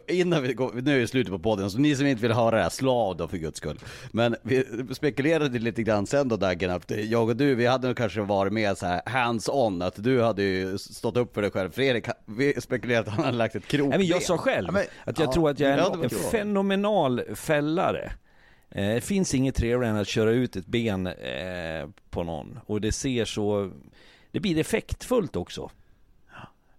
innan vi går, nu är det slutet på podden, så ni som inte vill höra det här, slå av då för guds skull. Men vi spekulerade lite grann sen då Daggen, att jag och du, vi hade nog kanske varit med så här hands-on, att du hade ju stått upp för dig själv. Fredrik, vi spekulerade att han hade lagt ett krokben. Nej men jag sa själv Ja, men- att jag ja. tror att jag är en, en fenomenal fällare. Eh, Det finns inget trevligare än att köra ut ett ben eh, på någon. Och det ser så... Det blir effektfullt också.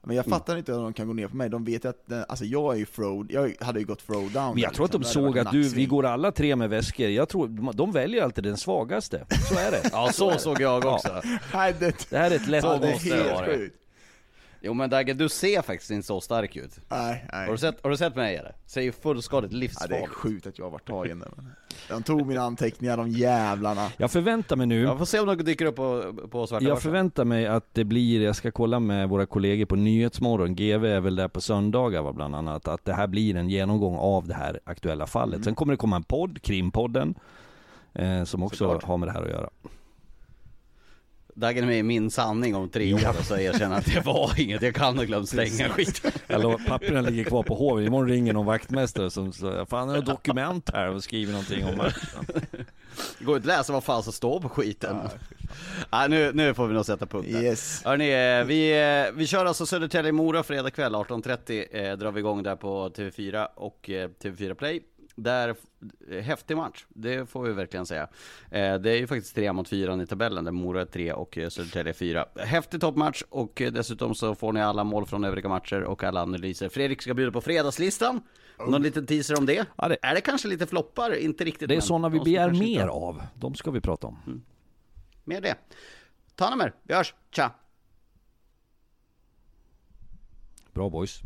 Men jag fattar inte hur de kan gå ner på mig. De vet ju att, eh, alltså jag är ju throw, jag hade ju gått throw down. Men jag tror att de liksom. Det hade såg att du, vi går alla tre med väskor. Jag tror, de- de väljer alltid den svagaste. Så är det. Ja, så såg jag också. Nej, det, Det här är ett lätt ja, det är helt sjukt. Jo men Daggen, du ser faktiskt inte så stark ut. Nej, nej. Har du sett, har du sett mig eller? Ser ju fullskaligt Ja, det är livsfarligt. sjukt att jag har varit tagen där. men- De tog mina anteckningar, de jävlarna. Jag förväntar mig nu, Jag får se om de dyker upp på, på svarta jag börsen. förväntar mig att det blir, jag ska kolla med våra kollegor på Nyhetsmorgon, GV är väl där på söndagar va, bland annat, att det här blir en genomgång av det här aktuella fallet. Sen kommer det komma en podd, Krimpodden, eh, som också Såklart. har med det här att göra. Daggen är med Min sanning om tre år så erkänner att det var inget, jag kan ha glömt stänga skiten. Eller papperna ligger kvar på hovet, imorgon ringer någon vaktmästare som säger Fan, är det dokument här och skriver någonting om matchen. Det går inte att läsa vad fan som står på skiten. Ja, nu, nu får vi nog sätta punkt där. Yes. Hörrni, vi, vi kör alltså Södertälje-Mora fredag kväll 18.30 eh, drar vi igång där på TV4 och eh, TV4 Play. Där, eh, häftig match, det får vi verkligen säga. Eh, det är ju faktiskt tre mot fyran i tabellen, där Mora är tre och eh, Södertälje är fyra. Häftig toppmatch och dessutom så får ni alla mål från övriga matcher och alla analyser. Fredrik ska bjuda på fredagslistan. Någon liten teaser om det? Ja, det- Är det kanske lite floppar? Inte riktigt Det är sådana vi begär mer inte- av. De ska vi prata om. Mer det. Ta hand om er, vi hörs, tja! Bra boys.